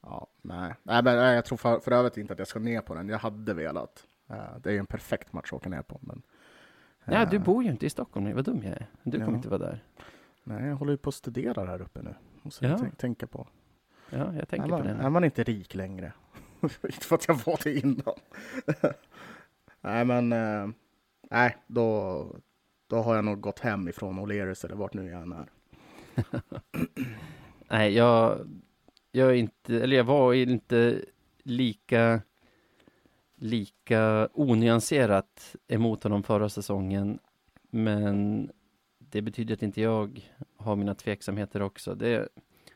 Ja, nej. nej, men jag tror för, för övrigt inte att jag ska ner på den. Jag hade velat. Eh, det är ju en perfekt match att åka ner på. Men, Ja, eh, du bor ju inte i Stockholm, vad dum jag är. Du kommer Ja. inte vara där. Nej, jag håller ju på att studera här uppe nu. Måste Ja. jag tän- tänka på. Ja, jag tänker är, man, på det. är nu. man inte rik längre? inte för att jag var det innan. nej, men eh, nej, då, då har jag nog gått hem ifrån O'Learys eller vart nu jag än är. Nej, jag, jag är inte, eller jag var inte lika, lika onyanserat emot honom förra säsongen. Men det betyder att inte jag har mina tveksamheter också. Det,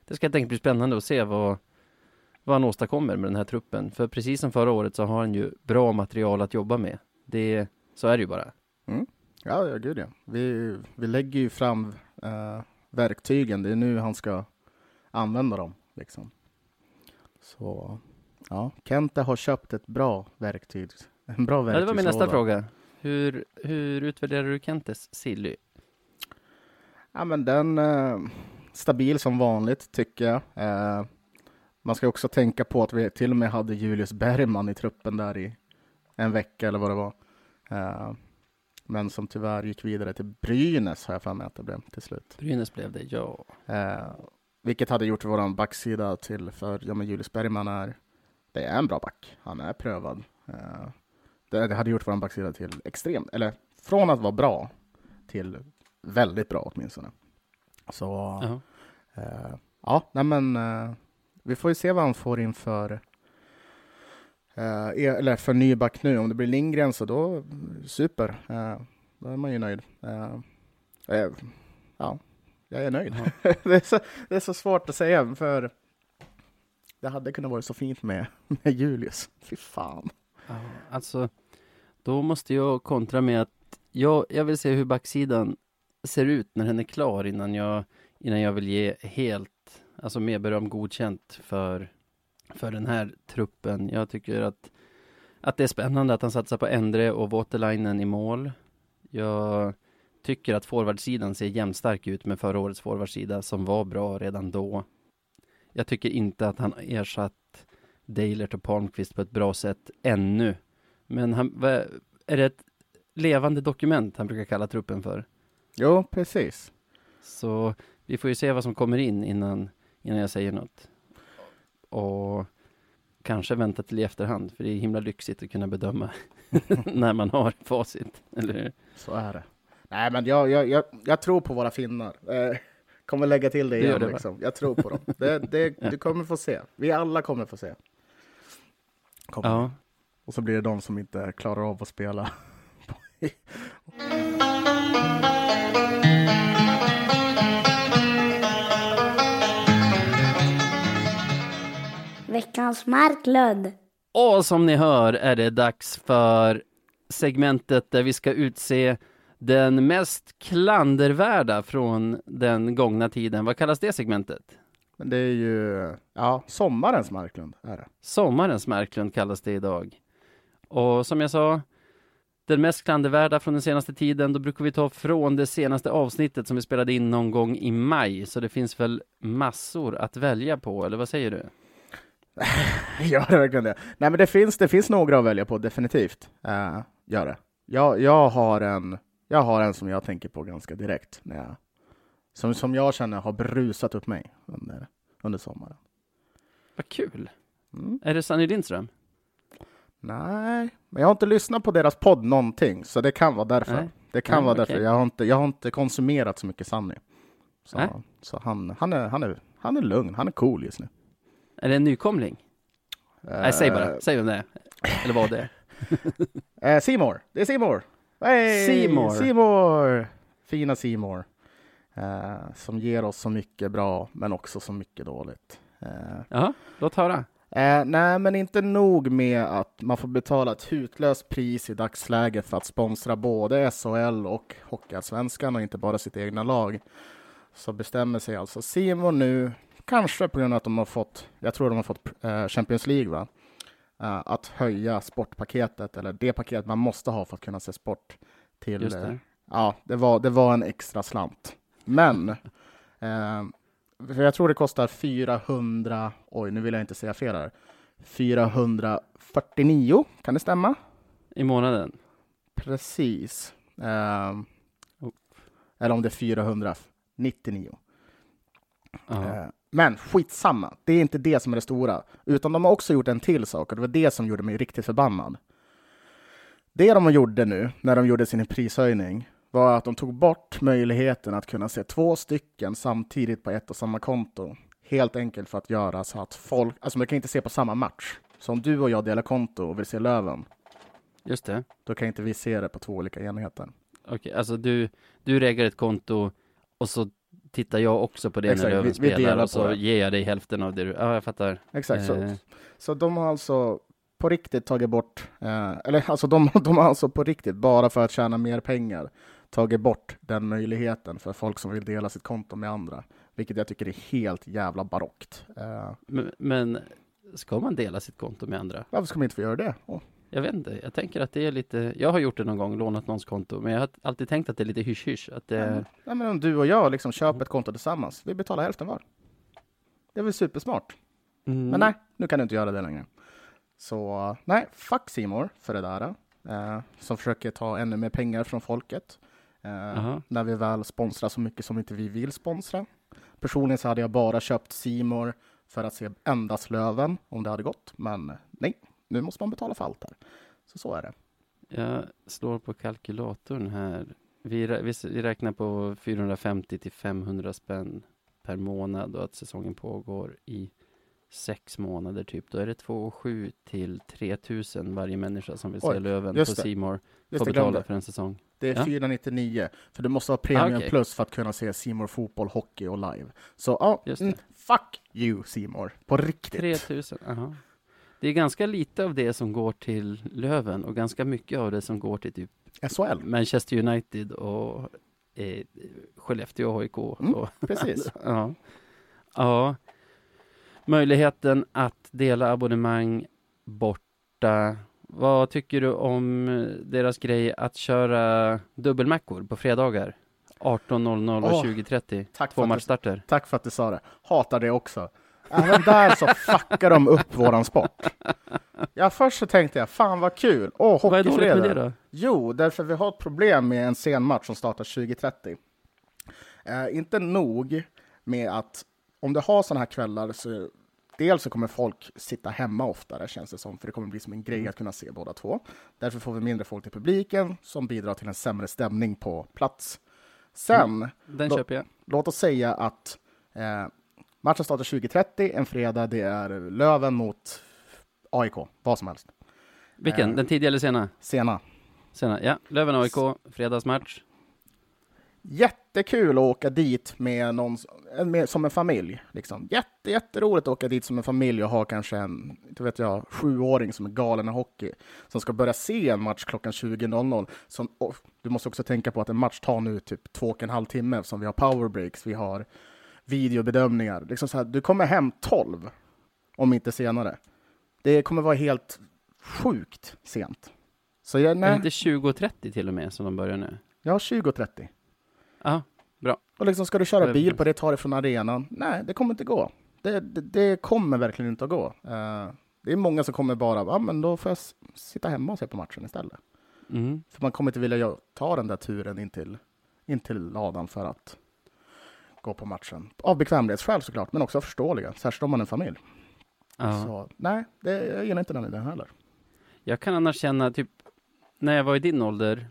det ska helt enkelt bli spännande att se vad, vad han åstadkommer med den här truppen. För precis som förra året så har han ju bra material att jobba med. Det, så är det ju bara. Ja, ja gud ja. Vi, vi lägger ju fram eh, verktygen. Det är nu han ska använda dem. Liksom. Så ja, Kente har köpt ett bra verktyg. En bra Ja, det var min nästa verktygslåda. fråga. Hur, hur utvärderar du Kentes Silly? Ja, men den eh, stabil som vanligt tycker jag. Eh, man ska också tänka på att vi till och med hade Julius Bergman i truppen där i en vecka eller vad det var. Eh, men som tyvärr gick vidare till Brynäs har jag för mig att det blev till slut. Brynäs blev det, ja. Eh, vilket hade gjort våran backsida till, för ja, men Julius Bergman är, det är en bra back. Han är prövad. Eh, det, det hade gjort våran backsida till extremt, eller från att vara bra till väldigt bra åtminstone. Så Jaha. eh, ja, nej men eh, vi får ju se vad han får inför eh, e- eller för ny back nu. Om det blir Lindgren så då super. Eh, då är man ju nöjd. Eh, eh, ja, jag är nöjd. det, är så, det är så svårt att säga för det hade kunnat vara så fint med, med Julius. Fy fan. Ja, alltså, då måste jag kontra med att jag, jag vill se hur backsidan ser ut när den är klar innan jag, innan jag vill ge helt, alltså mer beröm godkänt för för den här truppen. Jag tycker att, att det är spännande att han satsar på Endre och Waterlinen i mål. Jag tycker att forwardsidan ser jämnstark ut med förra årets forwardsida som var bra redan då. Jag tycker inte att han ersatt Deilert och Palmqvist på ett bra sätt ännu. Men han, är det ett levande dokument han brukar kalla truppen för? Jo, precis. Så vi får ju se vad som kommer in innan, innan jag säger något. Och kanske vänta till i efterhand, för det är himla lyxigt att kunna bedöma när man har facit, eller hur? Så är det. Nej, men jag, jag, jag, jag tror på våra finnar. Eh, kommer lägga till det igen. Det liksom. Jag tror på dem. Det, det, du kommer få se. Vi alla kommer få se. Kommer. Ja. Och så blir det de som inte klarar av att spela. Veckans Marklund. Och som ni hör är det dags för segmentet där vi ska utse den mest klandervärda från den gångna tiden. Vad kallas det segmentet? Men det är ju, ja, sommarens Marklund är det. Sommarens Marklund kallas det idag. Och som jag sa, den mest klandervärda från den senaste tiden, då brukar vi ta från det senaste avsnittet som vi spelade in någon gång i maj. Så det finns väl massor att välja på, eller vad säger du? gör det verkligen det? Nej, men det finns, det finns några att välja på, definitivt. Uh, gör det. Jag, jag, har en, jag har en som jag tänker på ganska direkt. När jag, som, som jag känner har brusat upp mig under, under sommaren. Vad kul! Mm. Är det Sanny Lindström? Nej, men jag har inte lyssnat på deras podd någonting, så det kan vara därför. Nej. Det kan Nej, vara okay. därför. Jag har, inte, jag har inte konsumerat så mycket Sanny. Så, så han, han, är, han, är, han är lugn, han är cool just nu. Är det en nykomling? Uh, Nej, säg bara. Säg vem det är. Eller vad det är. uh, Seymour. Det är Seymour. Hey! Seymour. Seymour. Fina Seymour. Uh, som ger oss så mycket bra, men också så mycket dåligt. Uh, Jaha, låt höra. Uh, nej, men inte nog med att man får betala ett hutlöst pris i dagsläget för att sponsra både SHL och Hockeyallsvenskan och inte bara sitt egna lag. Så bestämmer sig alltså Simon nu kanske på grund av att de har fått, jag tror de har fått eh, Champions League, va? Uh, att höja sportpaketet, eller det paket man måste ha för att kunna se sport. Till, det. Uh, ja, det var, det var en extra slant. Men, jag tror det kostar 400, oj nu vill jag inte säga fel här, 449, kan det stämma? I månaden? Precis. Eller om det är 499. Uh, men skitsamma, det är inte det som är det stora. Utan de har också gjort en till sak och det var det som gjorde mig riktigt förbannad. Det de gjorde nu, när de gjorde sin prishöjning, var att de tog bort möjligheten att kunna se två stycken samtidigt på ett och samma konto. Helt enkelt för att göra så att folk, alltså man kan inte se på samma match. Så om du och jag delar konto och vill se Löven, Just det. då kan inte vi se det på två olika enheter. Okej, okay, alltså du, du äger ett konto och så tittar jag också på det Exakt, när Löven vi, vi spelar och så ger jag dig hälften av det du, ja jag fattar. Exakt, så, eh. så de har alltså på riktigt tagit bort, eh, eller alltså de, de har alltså på riktigt, bara för att tjäna mer pengar, tagit bort den möjligheten för folk som vill dela sitt konto med andra, vilket jag tycker är helt jävla barockt. Eh. Men, men, ska man dela sitt konto med andra? Varför ska man inte få göra det? Oh. Jag vet inte, jag tänker att det är lite, jag har gjort det någon gång, lånat någons konto, men jag har alltid tänkt att det är lite hysch-hysch. Att det... ja, men om du och jag liksom köper ett konto tillsammans, vi betalar hälften var. Det är väl supersmart? Mm. Men nej, nu kan du inte göra det längre. Så nej, fuck Simor för det där. Eh, som försöker ta ännu mer pengar från folket. Eh, när vi väl sponsrar så mycket som inte vi vill sponsra. Personligen så hade jag bara köpt Simor för att se endast Löven om det hade gått, men nej, nu måste man betala för allt här. Så så är det. Jag slår på kalkylatorn här. Vi, vi räknar på 450 till 500 spänn per månad och att säsongen pågår i sex månader typ. Då är det 2 7 till 3000 varje människa som vill Oj, se Löven på Simor får betala för en säsong. Det är ja? 499, för du måste ha premium ah, okay. plus för att kunna se Simor fotboll, hockey och live. Så ja, mm, fuck you Simor på riktigt. 3000, aha. Det är ganska lite av det som går till Löven och ganska mycket av det som går till typ SHL. Manchester United och eh, Skellefteå HIK. Mm, precis. ja. ja. möjligheten att dela abonnemang borta. Vad tycker du om deras grej att köra dubbelmackor på fredagar? 18.00 och Åh, 20.30. Tack Två för, att du, matchstarter. tack för att du sa det. Hatar det också. Även där så fuckar de upp våran sport. Ja, först så tänkte jag, fan vad kul. Åh, Vad är dåligt med hockeyfredag. det då? Jo, därför vi har ett problem med en sen match som startar 20.30. Eh, inte nog med att om du har sådana här kvällar så dels så kommer folk sitta hemma oftare känns det som, för det kommer bli som en grej att kunna se båda två. Därför får vi mindre folk i publiken som bidrar till en sämre stämning på plats. Sen, köper jag. låt oss säga att eh, matchen startar 20.30, en fredag, det är Löven mot AIK, vad som helst. Vilken? Eh. Den tidiga eller sena? Sena. Sena, ja. Löven AIK, fredagsmatch. Jättekul att åka dit med någon, eh, med, som en familj. Liksom. Jätte, jätteroligt att åka dit som en familj och ha kanske en inte vet jag, sjuåring som är galen i hockey. Som ska börja se en match klockan 20.00. Som, du måste också tänka på att en match tar nu typ två och en halv timme. Som vi har powerbreaks, vi har videobedömningar. Liksom så här, du kommer hem 12, om inte senare. Det kommer vara helt sjukt sent. Så jag, Är det nej, inte 20.30 till och med som de börjar nu? har 20.30. Ja, Och liksom, ska du köra bil på det, ta det från arenan? Nej, det kommer inte gå. Det, det, det kommer verkligen inte att gå. Eh, det är många som kommer bara, ja men då får jag sitta hemma och se på matchen istället. mm. För man kommer inte vilja ta den där turen in till, in till ladan för att gå på matchen. Av bekvämlighetsskäl såklart, men också förståeliga, särskilt om man är en familj. ja. Så nej, det, jag gillar inte den idén heller. Jag kan annars känna, typ, när jag var i din ålder,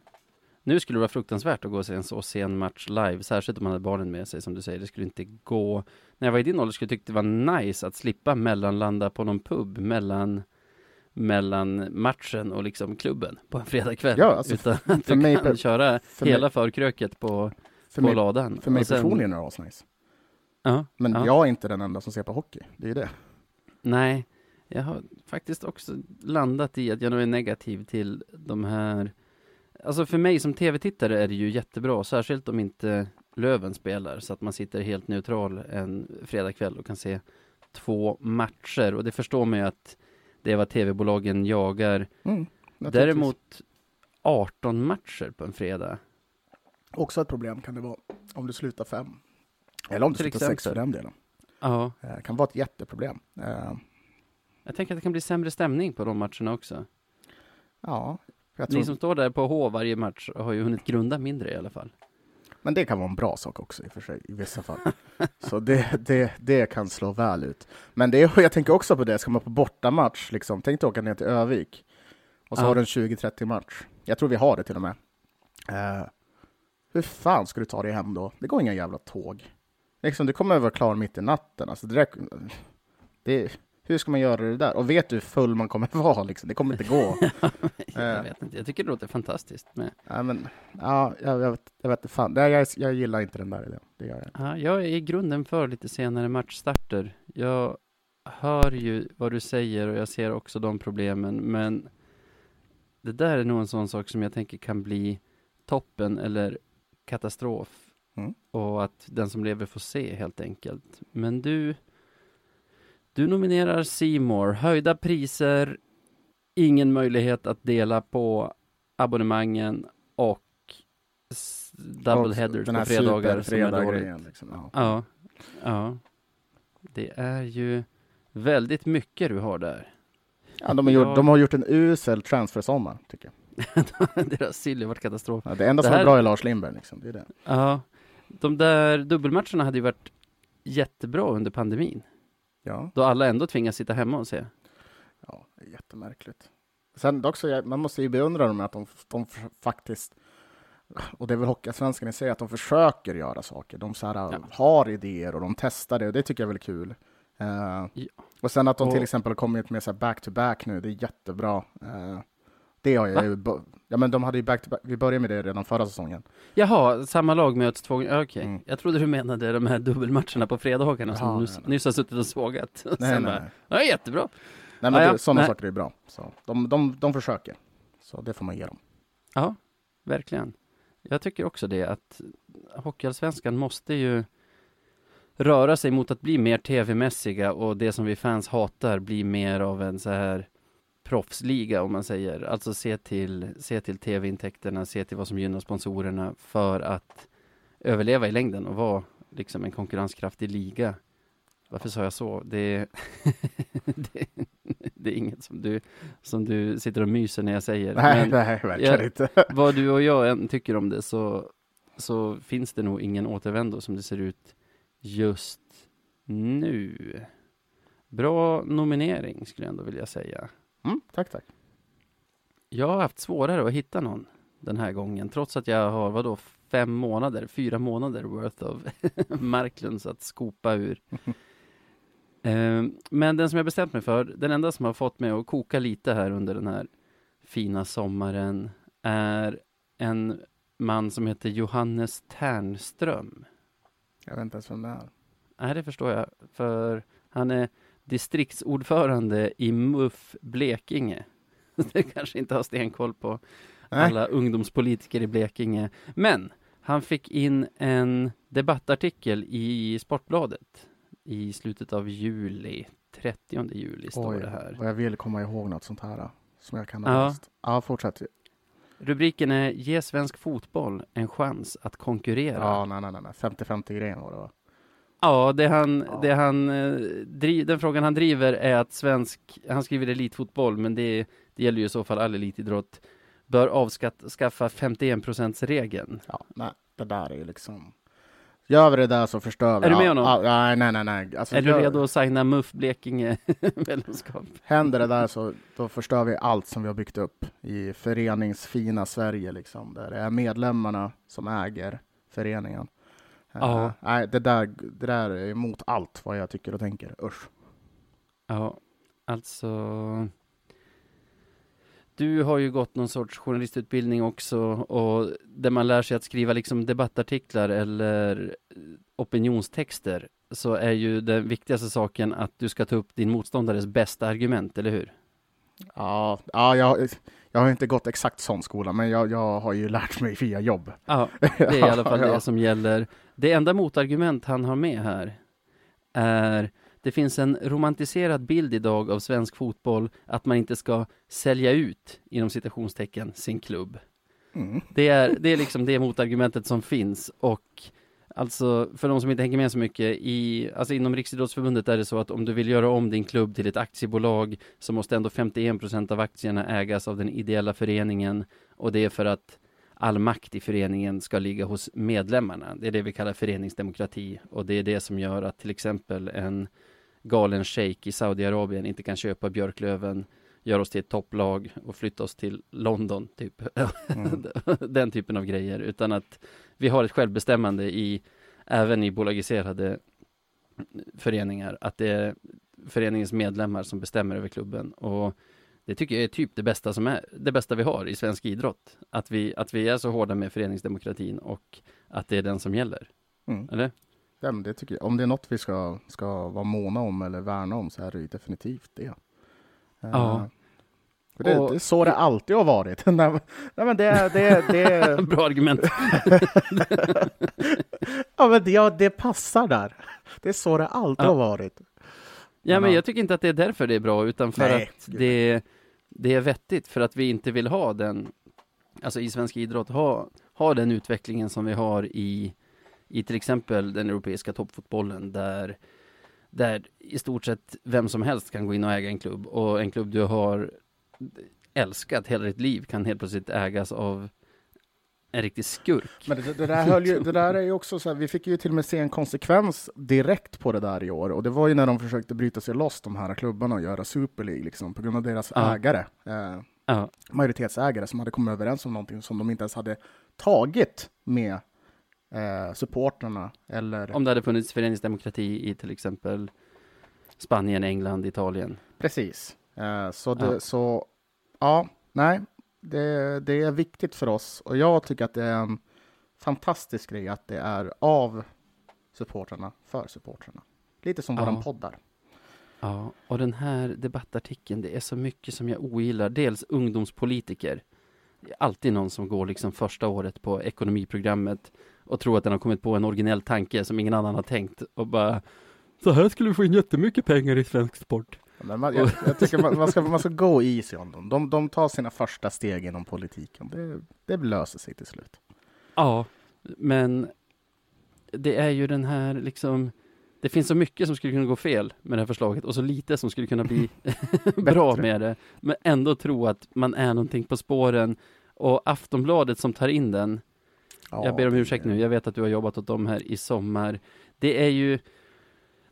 nu skulle det vara fruktansvärt att gå och se en så sen match live, särskilt om man hade barnen med sig, som du säger, det skulle inte gå. När jag var i din ålder skulle jag tycka det var nice att slippa mellanlanda på någon pub mellan mellan matchen och liksom klubben på en fredagkväll. Ja, alltså, utan att för du mig kan per- köra för mig- hela förkröket på, För på mig, ladan. för mig sen- personligen är det asnice. Ja, Men ja. jag är inte den enda som ser på hockey. Det är det. Nej, jag har faktiskt också landat i att jag nog är negativ till de här Alltså för mig som tv-tittare är det ju jättebra, särskilt om inte Löven spelar, så att man sitter helt neutral en fredagkväll och kan se två matcher. Och det förstår man ju att det är vad tv-bolagen jagar. Mm. Däremot 18 matcher på en fredag. Också ett problem kan det vara om du slutar fem. Eller om du Till slutar sex för exempel. den delen. Ja, Det kan vara ett jätteproblem. Eh, jag tänker att det kan bli sämre stämning på de matcherna också. Ja, jag Ni tror, som står där på H varje match har ju hunnit grunda mindre i alla fall. men det kan vara en bra sak också i och för sig, i vissa fall. Så det, det, det kan slå väl ut. Men det jag tänker också på det, ska man på bortamatch, liksom, tänk dig åka ner till Övik och så Ja. har du en 20-30 match. Jag tror vi har det till och med. Hur fan ska du ta dig hem då? Det går inga jävla tåg. Liksom, du kommer vara klar mitt i natten. Alltså, det, där- det, hur ska man göra det där? Och vet du hur full man kommer vara? Liksom? Det kommer inte gå. jag Eh. vet inte, jag tycker det låter fantastiskt med Ja, men, ja, jag, jag, vet, jag vet fan. Nej, jag, jag gillar inte den där idén. Det gör jag. Ja, jag är i grunden för lite senare matchstarter. Jag hör ju vad du säger och jag ser också de problemen, men det där är nog en sån sak som jag tänker kan bli toppen eller katastrof. Mm. Och att den som lever får se helt enkelt. Men du, du nominerar Seymour, höjda priser, ingen möjlighet att dela på abonnemangen och double headers på fredagar som är dåligt. Liksom. Ja. Ja, ja. Det är ju väldigt mycket du har där. Ja, de, har gjort, de har gjort en usel transfersommar, tycker jag. Deras sill har varit katastrof. Ja, det enda Det som här- är bra är Lars Lindberg. Liksom. Det är det. Ja, de där dubbelmatcherna hade ju varit jättebra under pandemin. Ja, Då alla ändå tvingas sitta hemma och se. ja, det är jättemärkligt. Sen dock så, man måste ju beundra dem att de, de faktiskt, och det är väl Hockeyallsvenskan i sig, att de försöker göra saker. De så här, Ja. har idéer och de testar det och det tycker jag är väldigt kul. Eh, Ja. Och sen att de till Och- exempel har kommit med back-to-back nu, det är jättebra. Eh, det har jag ju, ja men de hade ju back-to-back, vi började med det redan förra säsongen. Jaha, samma lag möts två gånger. Okej, Mm. jag trodde du menade de här dubbelmatcherna på fredagarna som Jaha, du nyss, nyss har suttit och sågat. Nej, nej, bara, nej. ja, jättebra. nej men Ah, ja, sådana saker är bra. Så de, de, de försöker. Så det får man ge dem. Ja, verkligen. Jag tycker också det att Hockeyallsvenskan måste ju röra sig mot att bli mer tv-mässiga och det som vi fans hatar blir mer av en så här proffsliga om man säger. Alltså se till, se till tv-intäkterna, se till vad som gynnar sponsorerna för att överleva i längden och vara liksom en konkurrenskraftig liga. Varför sa jag så? Det, det, det, är inget som du, som du sitter och myser när jag säger. Nej, Men nej, verkligen jag, inte. vad du och jag än tycker om det så, så finns det nog ingen återvändo som det ser ut just nu. Bra nominering skulle jag ändå vilja säga. Mm, tack, tack. Jag har haft svårare att hitta någon den här gången, trots att jag har, vadå, fem månader, fyra månader worth of Marklunds att skopa ur. Eh, men den som jag bestämt mig för, den enda som har fått mig att koka lite här under den här fina sommaren är en man som heter Johannes Ternström. Jag vet inte ens vem det är. Nej, det förstår jag. För han är distriktsordförande i MUF Blekinge. Det kanske inte har stenkoll på Nej. alla ungdomspolitiker i Blekinge. Men han fick in en debattartikel i Sportbladet i slutet av juli. 30 juli står Oj, det här. Och jag vill komma ihåg något sånt här som jag kan ha ja. läst. Ja, fortsätt. Rubriken är Ge svensk fotboll en chans att konkurrera. Ja, nej, nej, nej. 50-50 grejen var det va? Ja, det han, ja. Det han, eh, driv, den frågan han driver är att svensk, han skriver elitfotboll, men det, det gäller ju i så fall all elitidrott, bör avskaffa 51 regeln. Ja, nej, det där är ju liksom Gör vi det där så förstör vi. Är du med honom? Ja, nej, nej, nej. Alltså, är du redo att signa MUF Blekinge medlemskap? Händer det där så då förstör vi allt som vi har byggt upp i föreningsfina Sverige, liksom, där det är medlemmarna som äger föreningen. Ja. Uh, nej, det där, det där är emot allt vad jag tycker och tänker. Usch. Ja, alltså. Du har ju gått någon sorts journalistutbildning också och där man lär sig att skriva liksom debattartiklar eller opinionstexter så är ju den viktigaste saken att du ska ta upp din motståndares bästa argument, eller hur? Ja, ja jag, jag har inte gått exakt sån skola, men jag, jag har ju lärt mig via jobb. Ja, det är i alla fall det som gäller. Det enda motargument han har med här är det finns en romantiserad bild idag av svensk fotboll att man inte ska sälja ut, inom citationstecken, sin klubb. Mm. Det, är, det är liksom det motargumentet som finns och Alltså för de som inte hänger med så mycket i, alltså inom Riksidrottsförbundet är det så att om du vill göra om din klubb till ett aktiebolag så måste ändå 51% av aktierna ägas av den ideella föreningen och det är för att all makt i föreningen ska ligga hos medlemmarna. Det är det vi kallar föreningsdemokrati och det är det som gör att till exempel en galen shejk i Saudiarabien inte kan köpa Björklöven, göra oss till ett topplag och flytta oss till London, typ. Mm. Den typen av grejer, utan att vi har ett självbestämmande i, även i bolagiserade föreningar, att det är föreningens medlemmar som bestämmer över klubben och det tycker jag är typ det bästa som är, det bästa vi har i svensk idrott. Att vi, att vi är så hårda med föreningsdemokratin och att det är den som gäller. Mm. Eller? Ja, men det tycker jag. Om det är något vi ska, ska vara måna om eller värna om så är det ju definitivt det. Ja. Det, och, det är så det alltid har varit. nej, men det, det, det... Bra argument. ja, men det, ja, det passar där. Det är så det alltid ja. har varit. Ja, men jag tycker inte att det är därför det är bra, utan för nej, att det, det är vettigt, för att vi inte vill ha den, alltså i svensk idrott, ha, ha den utvecklingen som vi har i i till exempel den europeiska toppfotbollen där, där i stort sett vem som helst kan gå in och äga en klubb och en klubb du har älskat hela ditt liv kan helt plötsligt ägas av en riktig skurk. Men det, det, där, ju, det där är ju också så här, vi fick ju till och med se en konsekvens direkt på det där i år och det var ju när de försökte bryta sig loss de här klubbarna och göra Super League liksom på grund av deras ja. ägare. Eh, ja. Majoritetsägare som hade kommit överens om någonting som de inte ens hade tagit med eh, supporterna eller... Om det hade funnits föreningsdemokrati i till exempel Spanien, England, Italien. Precis. Eh, så, det, ja. så ja, nej, det, det är viktigt för oss och jag tycker att det är en fantastisk grej att det är av supporterna för supporterna. Lite som ja. våran poddar. Ja, och den här debattartikeln, det är så mycket som jag ogillar. Dels ungdomspolitiker. Det är alltid någon som går liksom första året på ekonomiprogrammet och tro att den har kommit på en originell tanke som ingen annan har tänkt och bara så här skulle vi få in jättemycket pengar i svensk sport. Men man, jag, jag tycker man, man, ska, man ska gå easy on dem. De, de tar sina första steg inom politiken. Det, det löser sig till slut. Ja, men det är ju den här liksom det finns så mycket som skulle kunna gå fel med det här förslaget och så lite som skulle kunna bli bra med det. Men ändå tro att man är någonting på spåren. Och Aftonbladet som tar in den, ja, jag ber om ursäkt nu, jag vet att du har jobbat åt dem här i sommar. Det är ju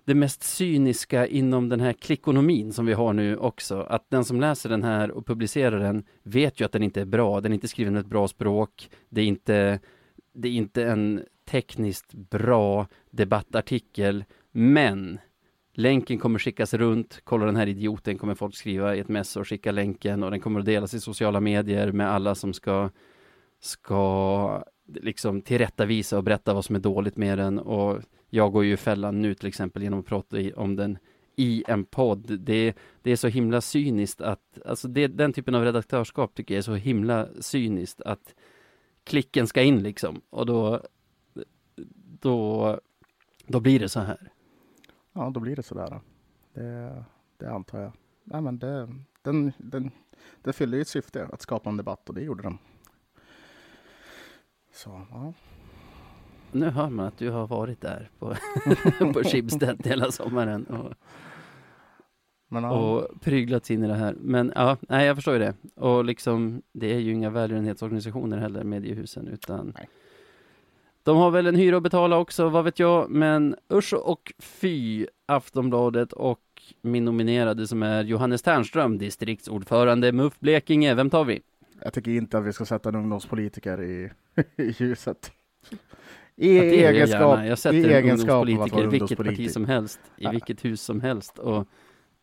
det mest cyniska inom den här klickonomin som vi har nu också. Att den som läser den här och publicerar den vet ju att den inte är bra. Den är inte skriven med ett bra språk. Det är inte, det är inte en tekniskt bra debattartikel. Men länken kommer skickas runt. Kolla den här idioten kommer folk skriva i ett mess och skicka länken och den kommer att delas i sociala medier med alla som ska ska liksom tillrättavisa och berätta vad som är dåligt med den och jag går ju i fällan nu till exempel genom att prata om den i en podd. Det, det är så himla cyniskt att, alltså det, den typen av redaktörskap tycker jag är så himla cyniskt att klicken ska in liksom och då, då, då blir det så här. Ja, då blir det så där. Det, det antar jag. Nej, men det, den, den, det fyllde ju ett syfte att skapa en debatt och det gjorde den. Så, ja. Nu hör man att du har varit där på, på Schibsted hela sommaren och, Men, ja. och pryglat in i det här. Men ja, nej, jag förstår ju det. Och liksom, det är ju inga välgörenhetsorganisationer heller, mediehusen, utan nej. De har väl en hyra att betala också, vad vet jag, men usch och fy Aftonbladet och min nominerade som är Johannes Ternström, distriktsordförande MUF Blekinge. Vem tar vi? Jag tycker inte att vi ska sätta en ungdomspolitiker i, i ljuset. I egenskap, jag, jag sätter i en ungdomspolitiker i vilket parti som helst, i vilket hus som helst och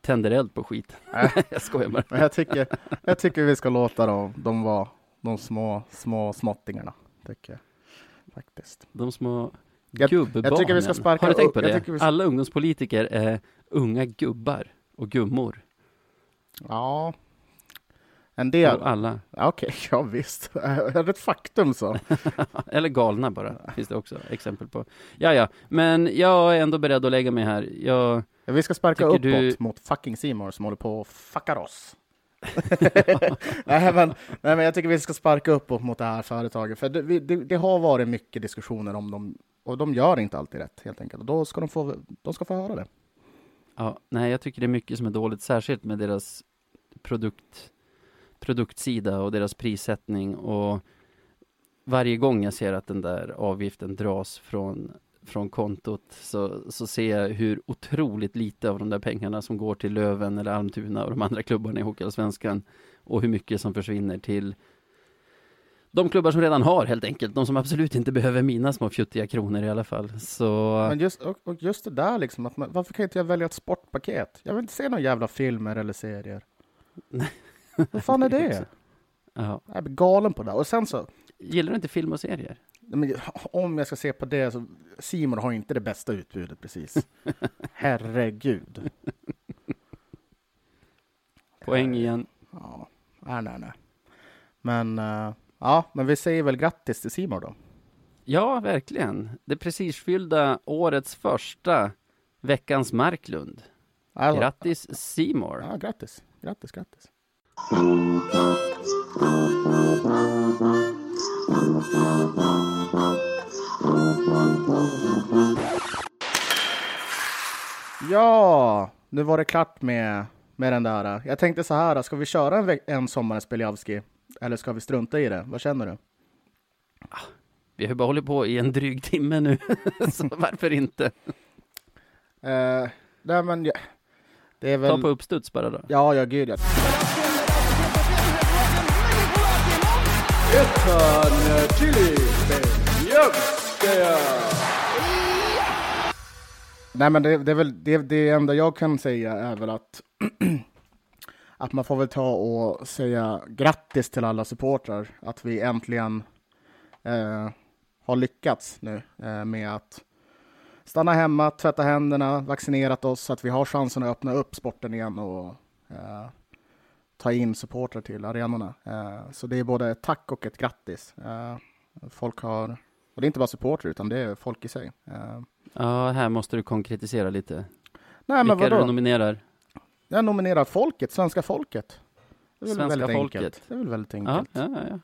tänder eld på skit. jag skojar bara. Men jag tycker, jag tycker vi ska låta dem, de vara de små, små småttingarna. Tycker jag, faktiskt. De små gubbbarnen. Jag tycker vi ska sparka Har du tänkt på det? Ska... Alla ungdomspolitiker är unga gubbar och gummor. Ja, en del? Och alla. Okej, okay, ja visst. Är det ett faktum så? Eller galna bara, finns det också exempel på. Ja, ja, men jag är ändå beredd att lägga mig här. Jag ja, vi ska sparka uppåt du... mot fucking Simor som håller på och fuckar oss. nej, men, nej, men jag tycker vi ska sparka uppåt mot det här företaget, för det, det, det, har varit mycket diskussioner om dem och de gör inte alltid rätt helt enkelt. Och då ska de få, de ska få höra det. Ja, nej, jag tycker det är mycket som är dåligt, särskilt med deras produkt produktsida och deras prissättning och varje gång jag ser att den där avgiften dras från, från kontot så, så ser jag hur otroligt lite av de där pengarna som går till Löven eller Almtuna och de andra klubbarna i Hockeyallsvenskan och hur mycket som försvinner till de klubbar som redan har helt enkelt, de som absolut inte behöver mina små fjuttiga kronor i alla fall. Så... Men just, och, och just det där liksom, att man, varför kan inte jag välja ett sportpaket? Jag vill inte se några jävla filmer eller serier. Vad fan är det? Ja. Jag blir galen på det. Och sen så... Gillar du inte film och serier? Men, om jag ska se på det så... Simon har inte det bästa utbudet precis. Herregud. Poäng igen. Ja, nej, nej, nej. Men, uh, ja, men vi säger väl grattis till Simon då. Ja, verkligen. Det prestigefyllda årets första Veckans Marklund. Alltså, grattis Simor. Ja, grattis. Grattis, grattis. Ja, nu var det klart med, med den där. Jag tänkte så här, ska vi köra en, en sommarens Beliavski? Eller ska vi strunta i det? Vad känner du? Vi har bara hållit på i en dryg timme nu, så varför inte? Uh, nej, men ja, det är väl... Ta på uppstuds bara då. Ja, ja, gud ja. Ettan Chili Nej men det, det, är väl det, det enda jag kan säga är väl att att man får väl ta och säga grattis till alla supportrar att vi äntligen eh, har lyckats nu eh, med att stanna hemma, tvätta händerna, vaccinerat oss så att vi har chansen att öppna upp sporten igen och eh, ta in supportrar till arenorna. Eh, så det är både ett tack och ett grattis. Eh, folk har Och det är inte bara supporter utan det är folk i sig. Eh, Ja, här måste du konkretisera lite. nej, men Vilka det du vadå? nominerar? Jag nominerar folket, svenska folket. Det är väl Svenska väldigt folket. enkelt. Det är väl väldigt enkelt. ja, ja. ja.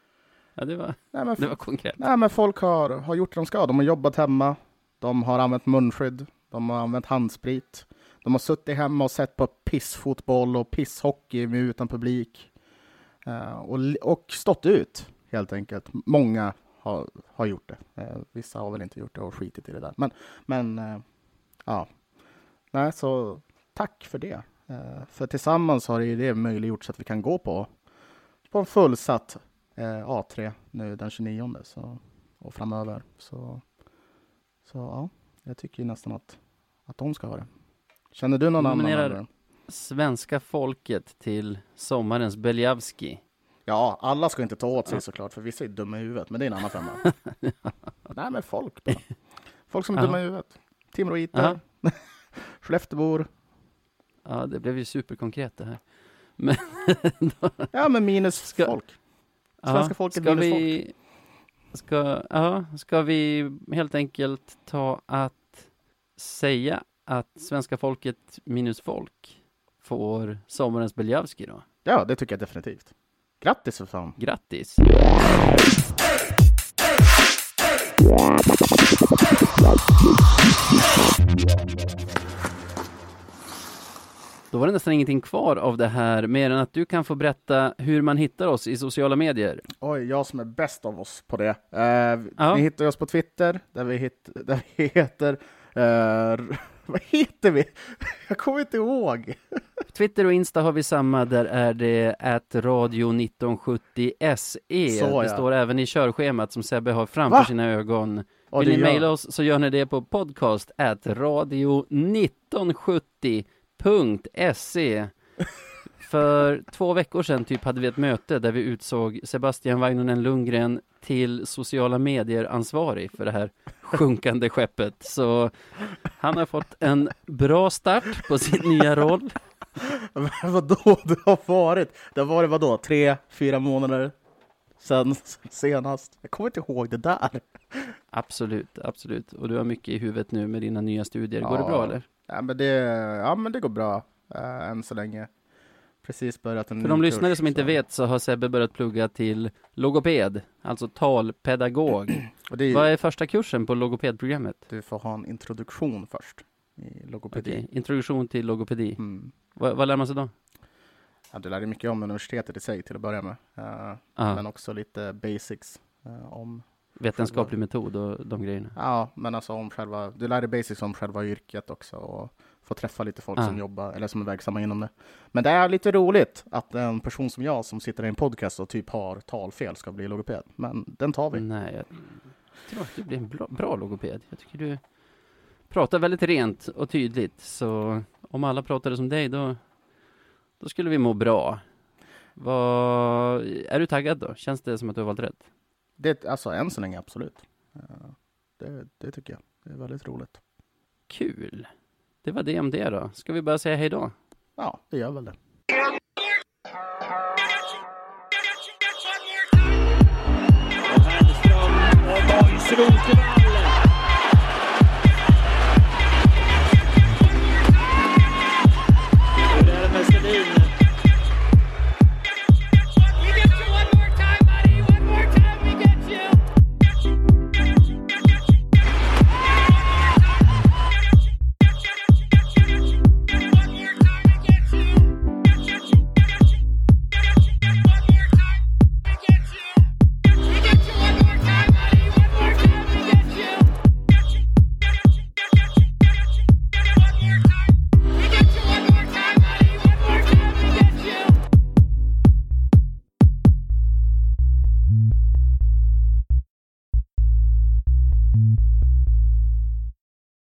ja det, var, Nej, men det var konkret. Nej, men folk har, har gjort det de ska. De har jobbat hemma. De har använt munskydd. De har använt handsprit. De har suttit hemma och sett på pissfotboll och pisshockey med utan publik. Eh, och, och stått ut, helt enkelt. Många har, har gjort det. Eh, vissa har väl inte gjort det och skitit i det där. Men, men eh, ja. Nej, så tack för det. För tillsammans har ju det möjliggjort så att vi kan gå på, på en fullsatt A3 nu den 29 så, och framöver. Så, så ja, jag tycker ju nästan att, att de ska ha det. Känner du någon Nominerar- annan? eller? Svenska folket till sommarens Beljavski. Ja, alla ska inte ta åt sig Ja. såklart, för vissa är dumma i huvudet, men det är en annan femma. Nej, men folk bara. Folk som är Ja. dumma i huvudet. Timråiter, Skelleftebor. Ja, det blev ju superkonkret det här. Ja, men minus Ska- folk. Svenska Ja, folket ska minus vi, ska, ja, ska vi helt enkelt ta att säga att svenska folket minus folk får sommarens Beljavski då? Ja, det tycker jag definitivt. Grattis för fan. Grattis! Då var det nästan ingenting kvar av det här, mer än att du kan få berätta hur man hittar oss i sociala medier. Oj, jag som är bäst av oss på det. Eh, Ja. Ni hittar oss på Twitter, där vi, hit, där vi heter... eh, vad heter vi? Jag kommer inte ihåg. Twitter och Insta har vi samma, där är det at radio 1970 SE. Så, Det ja. står även i körschemat som Sebbe har framför Va? sina ögon. Vill ni mejla oss så gör ni det på podcast at radio 1970.se. För två veckor sedan typ hade vi ett möte där vi utsåg Sebastian Vainonen Lundgren till sociala medier ansvarig för det här sjunkande skeppet. Så han har fått en bra start på sin nya roll. Men vadå, det har varit? Det har varit vadå, tre, fyra månader sedan senast? Jag kommer inte ihåg det där. Absolut, absolut. Och du har mycket i huvudet nu med dina nya studier. Går Ja. det bra eller? Ja, men det, ja, men det går bra äh, än så länge. Precis börjat en För de lyssnare kurs, som inte så- vet så har Sebbe börjat plugga till logoped, alltså talpedagog. Och är, Vad är första kursen på logopedprogrammet? Du får ha en introduktion först i logopedi. Okej, Introduktion till logopedi. Mm. Vad, vad lär man sig då? Ja, du lär dig mycket om universitetet i sig till att börja med. Ah, Men också lite basics eh, om, vetenskaplig metod och de grejerna. ja, men alltså om själva, du lär dig basics om själva yrket också och får träffa lite folk Ah. som jobbar eller som är verksamma inom det. Men det är lite roligt att en person som jag som sitter i en podcast och typ har talfel ska bli logoped. Men den tar vi. Nej, jag tror att du blir en bra, bra logoped. Jag tycker du pratar väldigt rent och tydligt. Så om alla pratade som dig, då, då skulle vi må bra. Vad, är du taggad då? Känns det som att du har valt rätt? Det, alltså än så länge absolut. Eh, det, det tycker jag. Det är väldigt roligt. Kul! Det var det om det då. Ska vi bara säga hej då? Ja, det gör väl det. Och Hellström och Borgs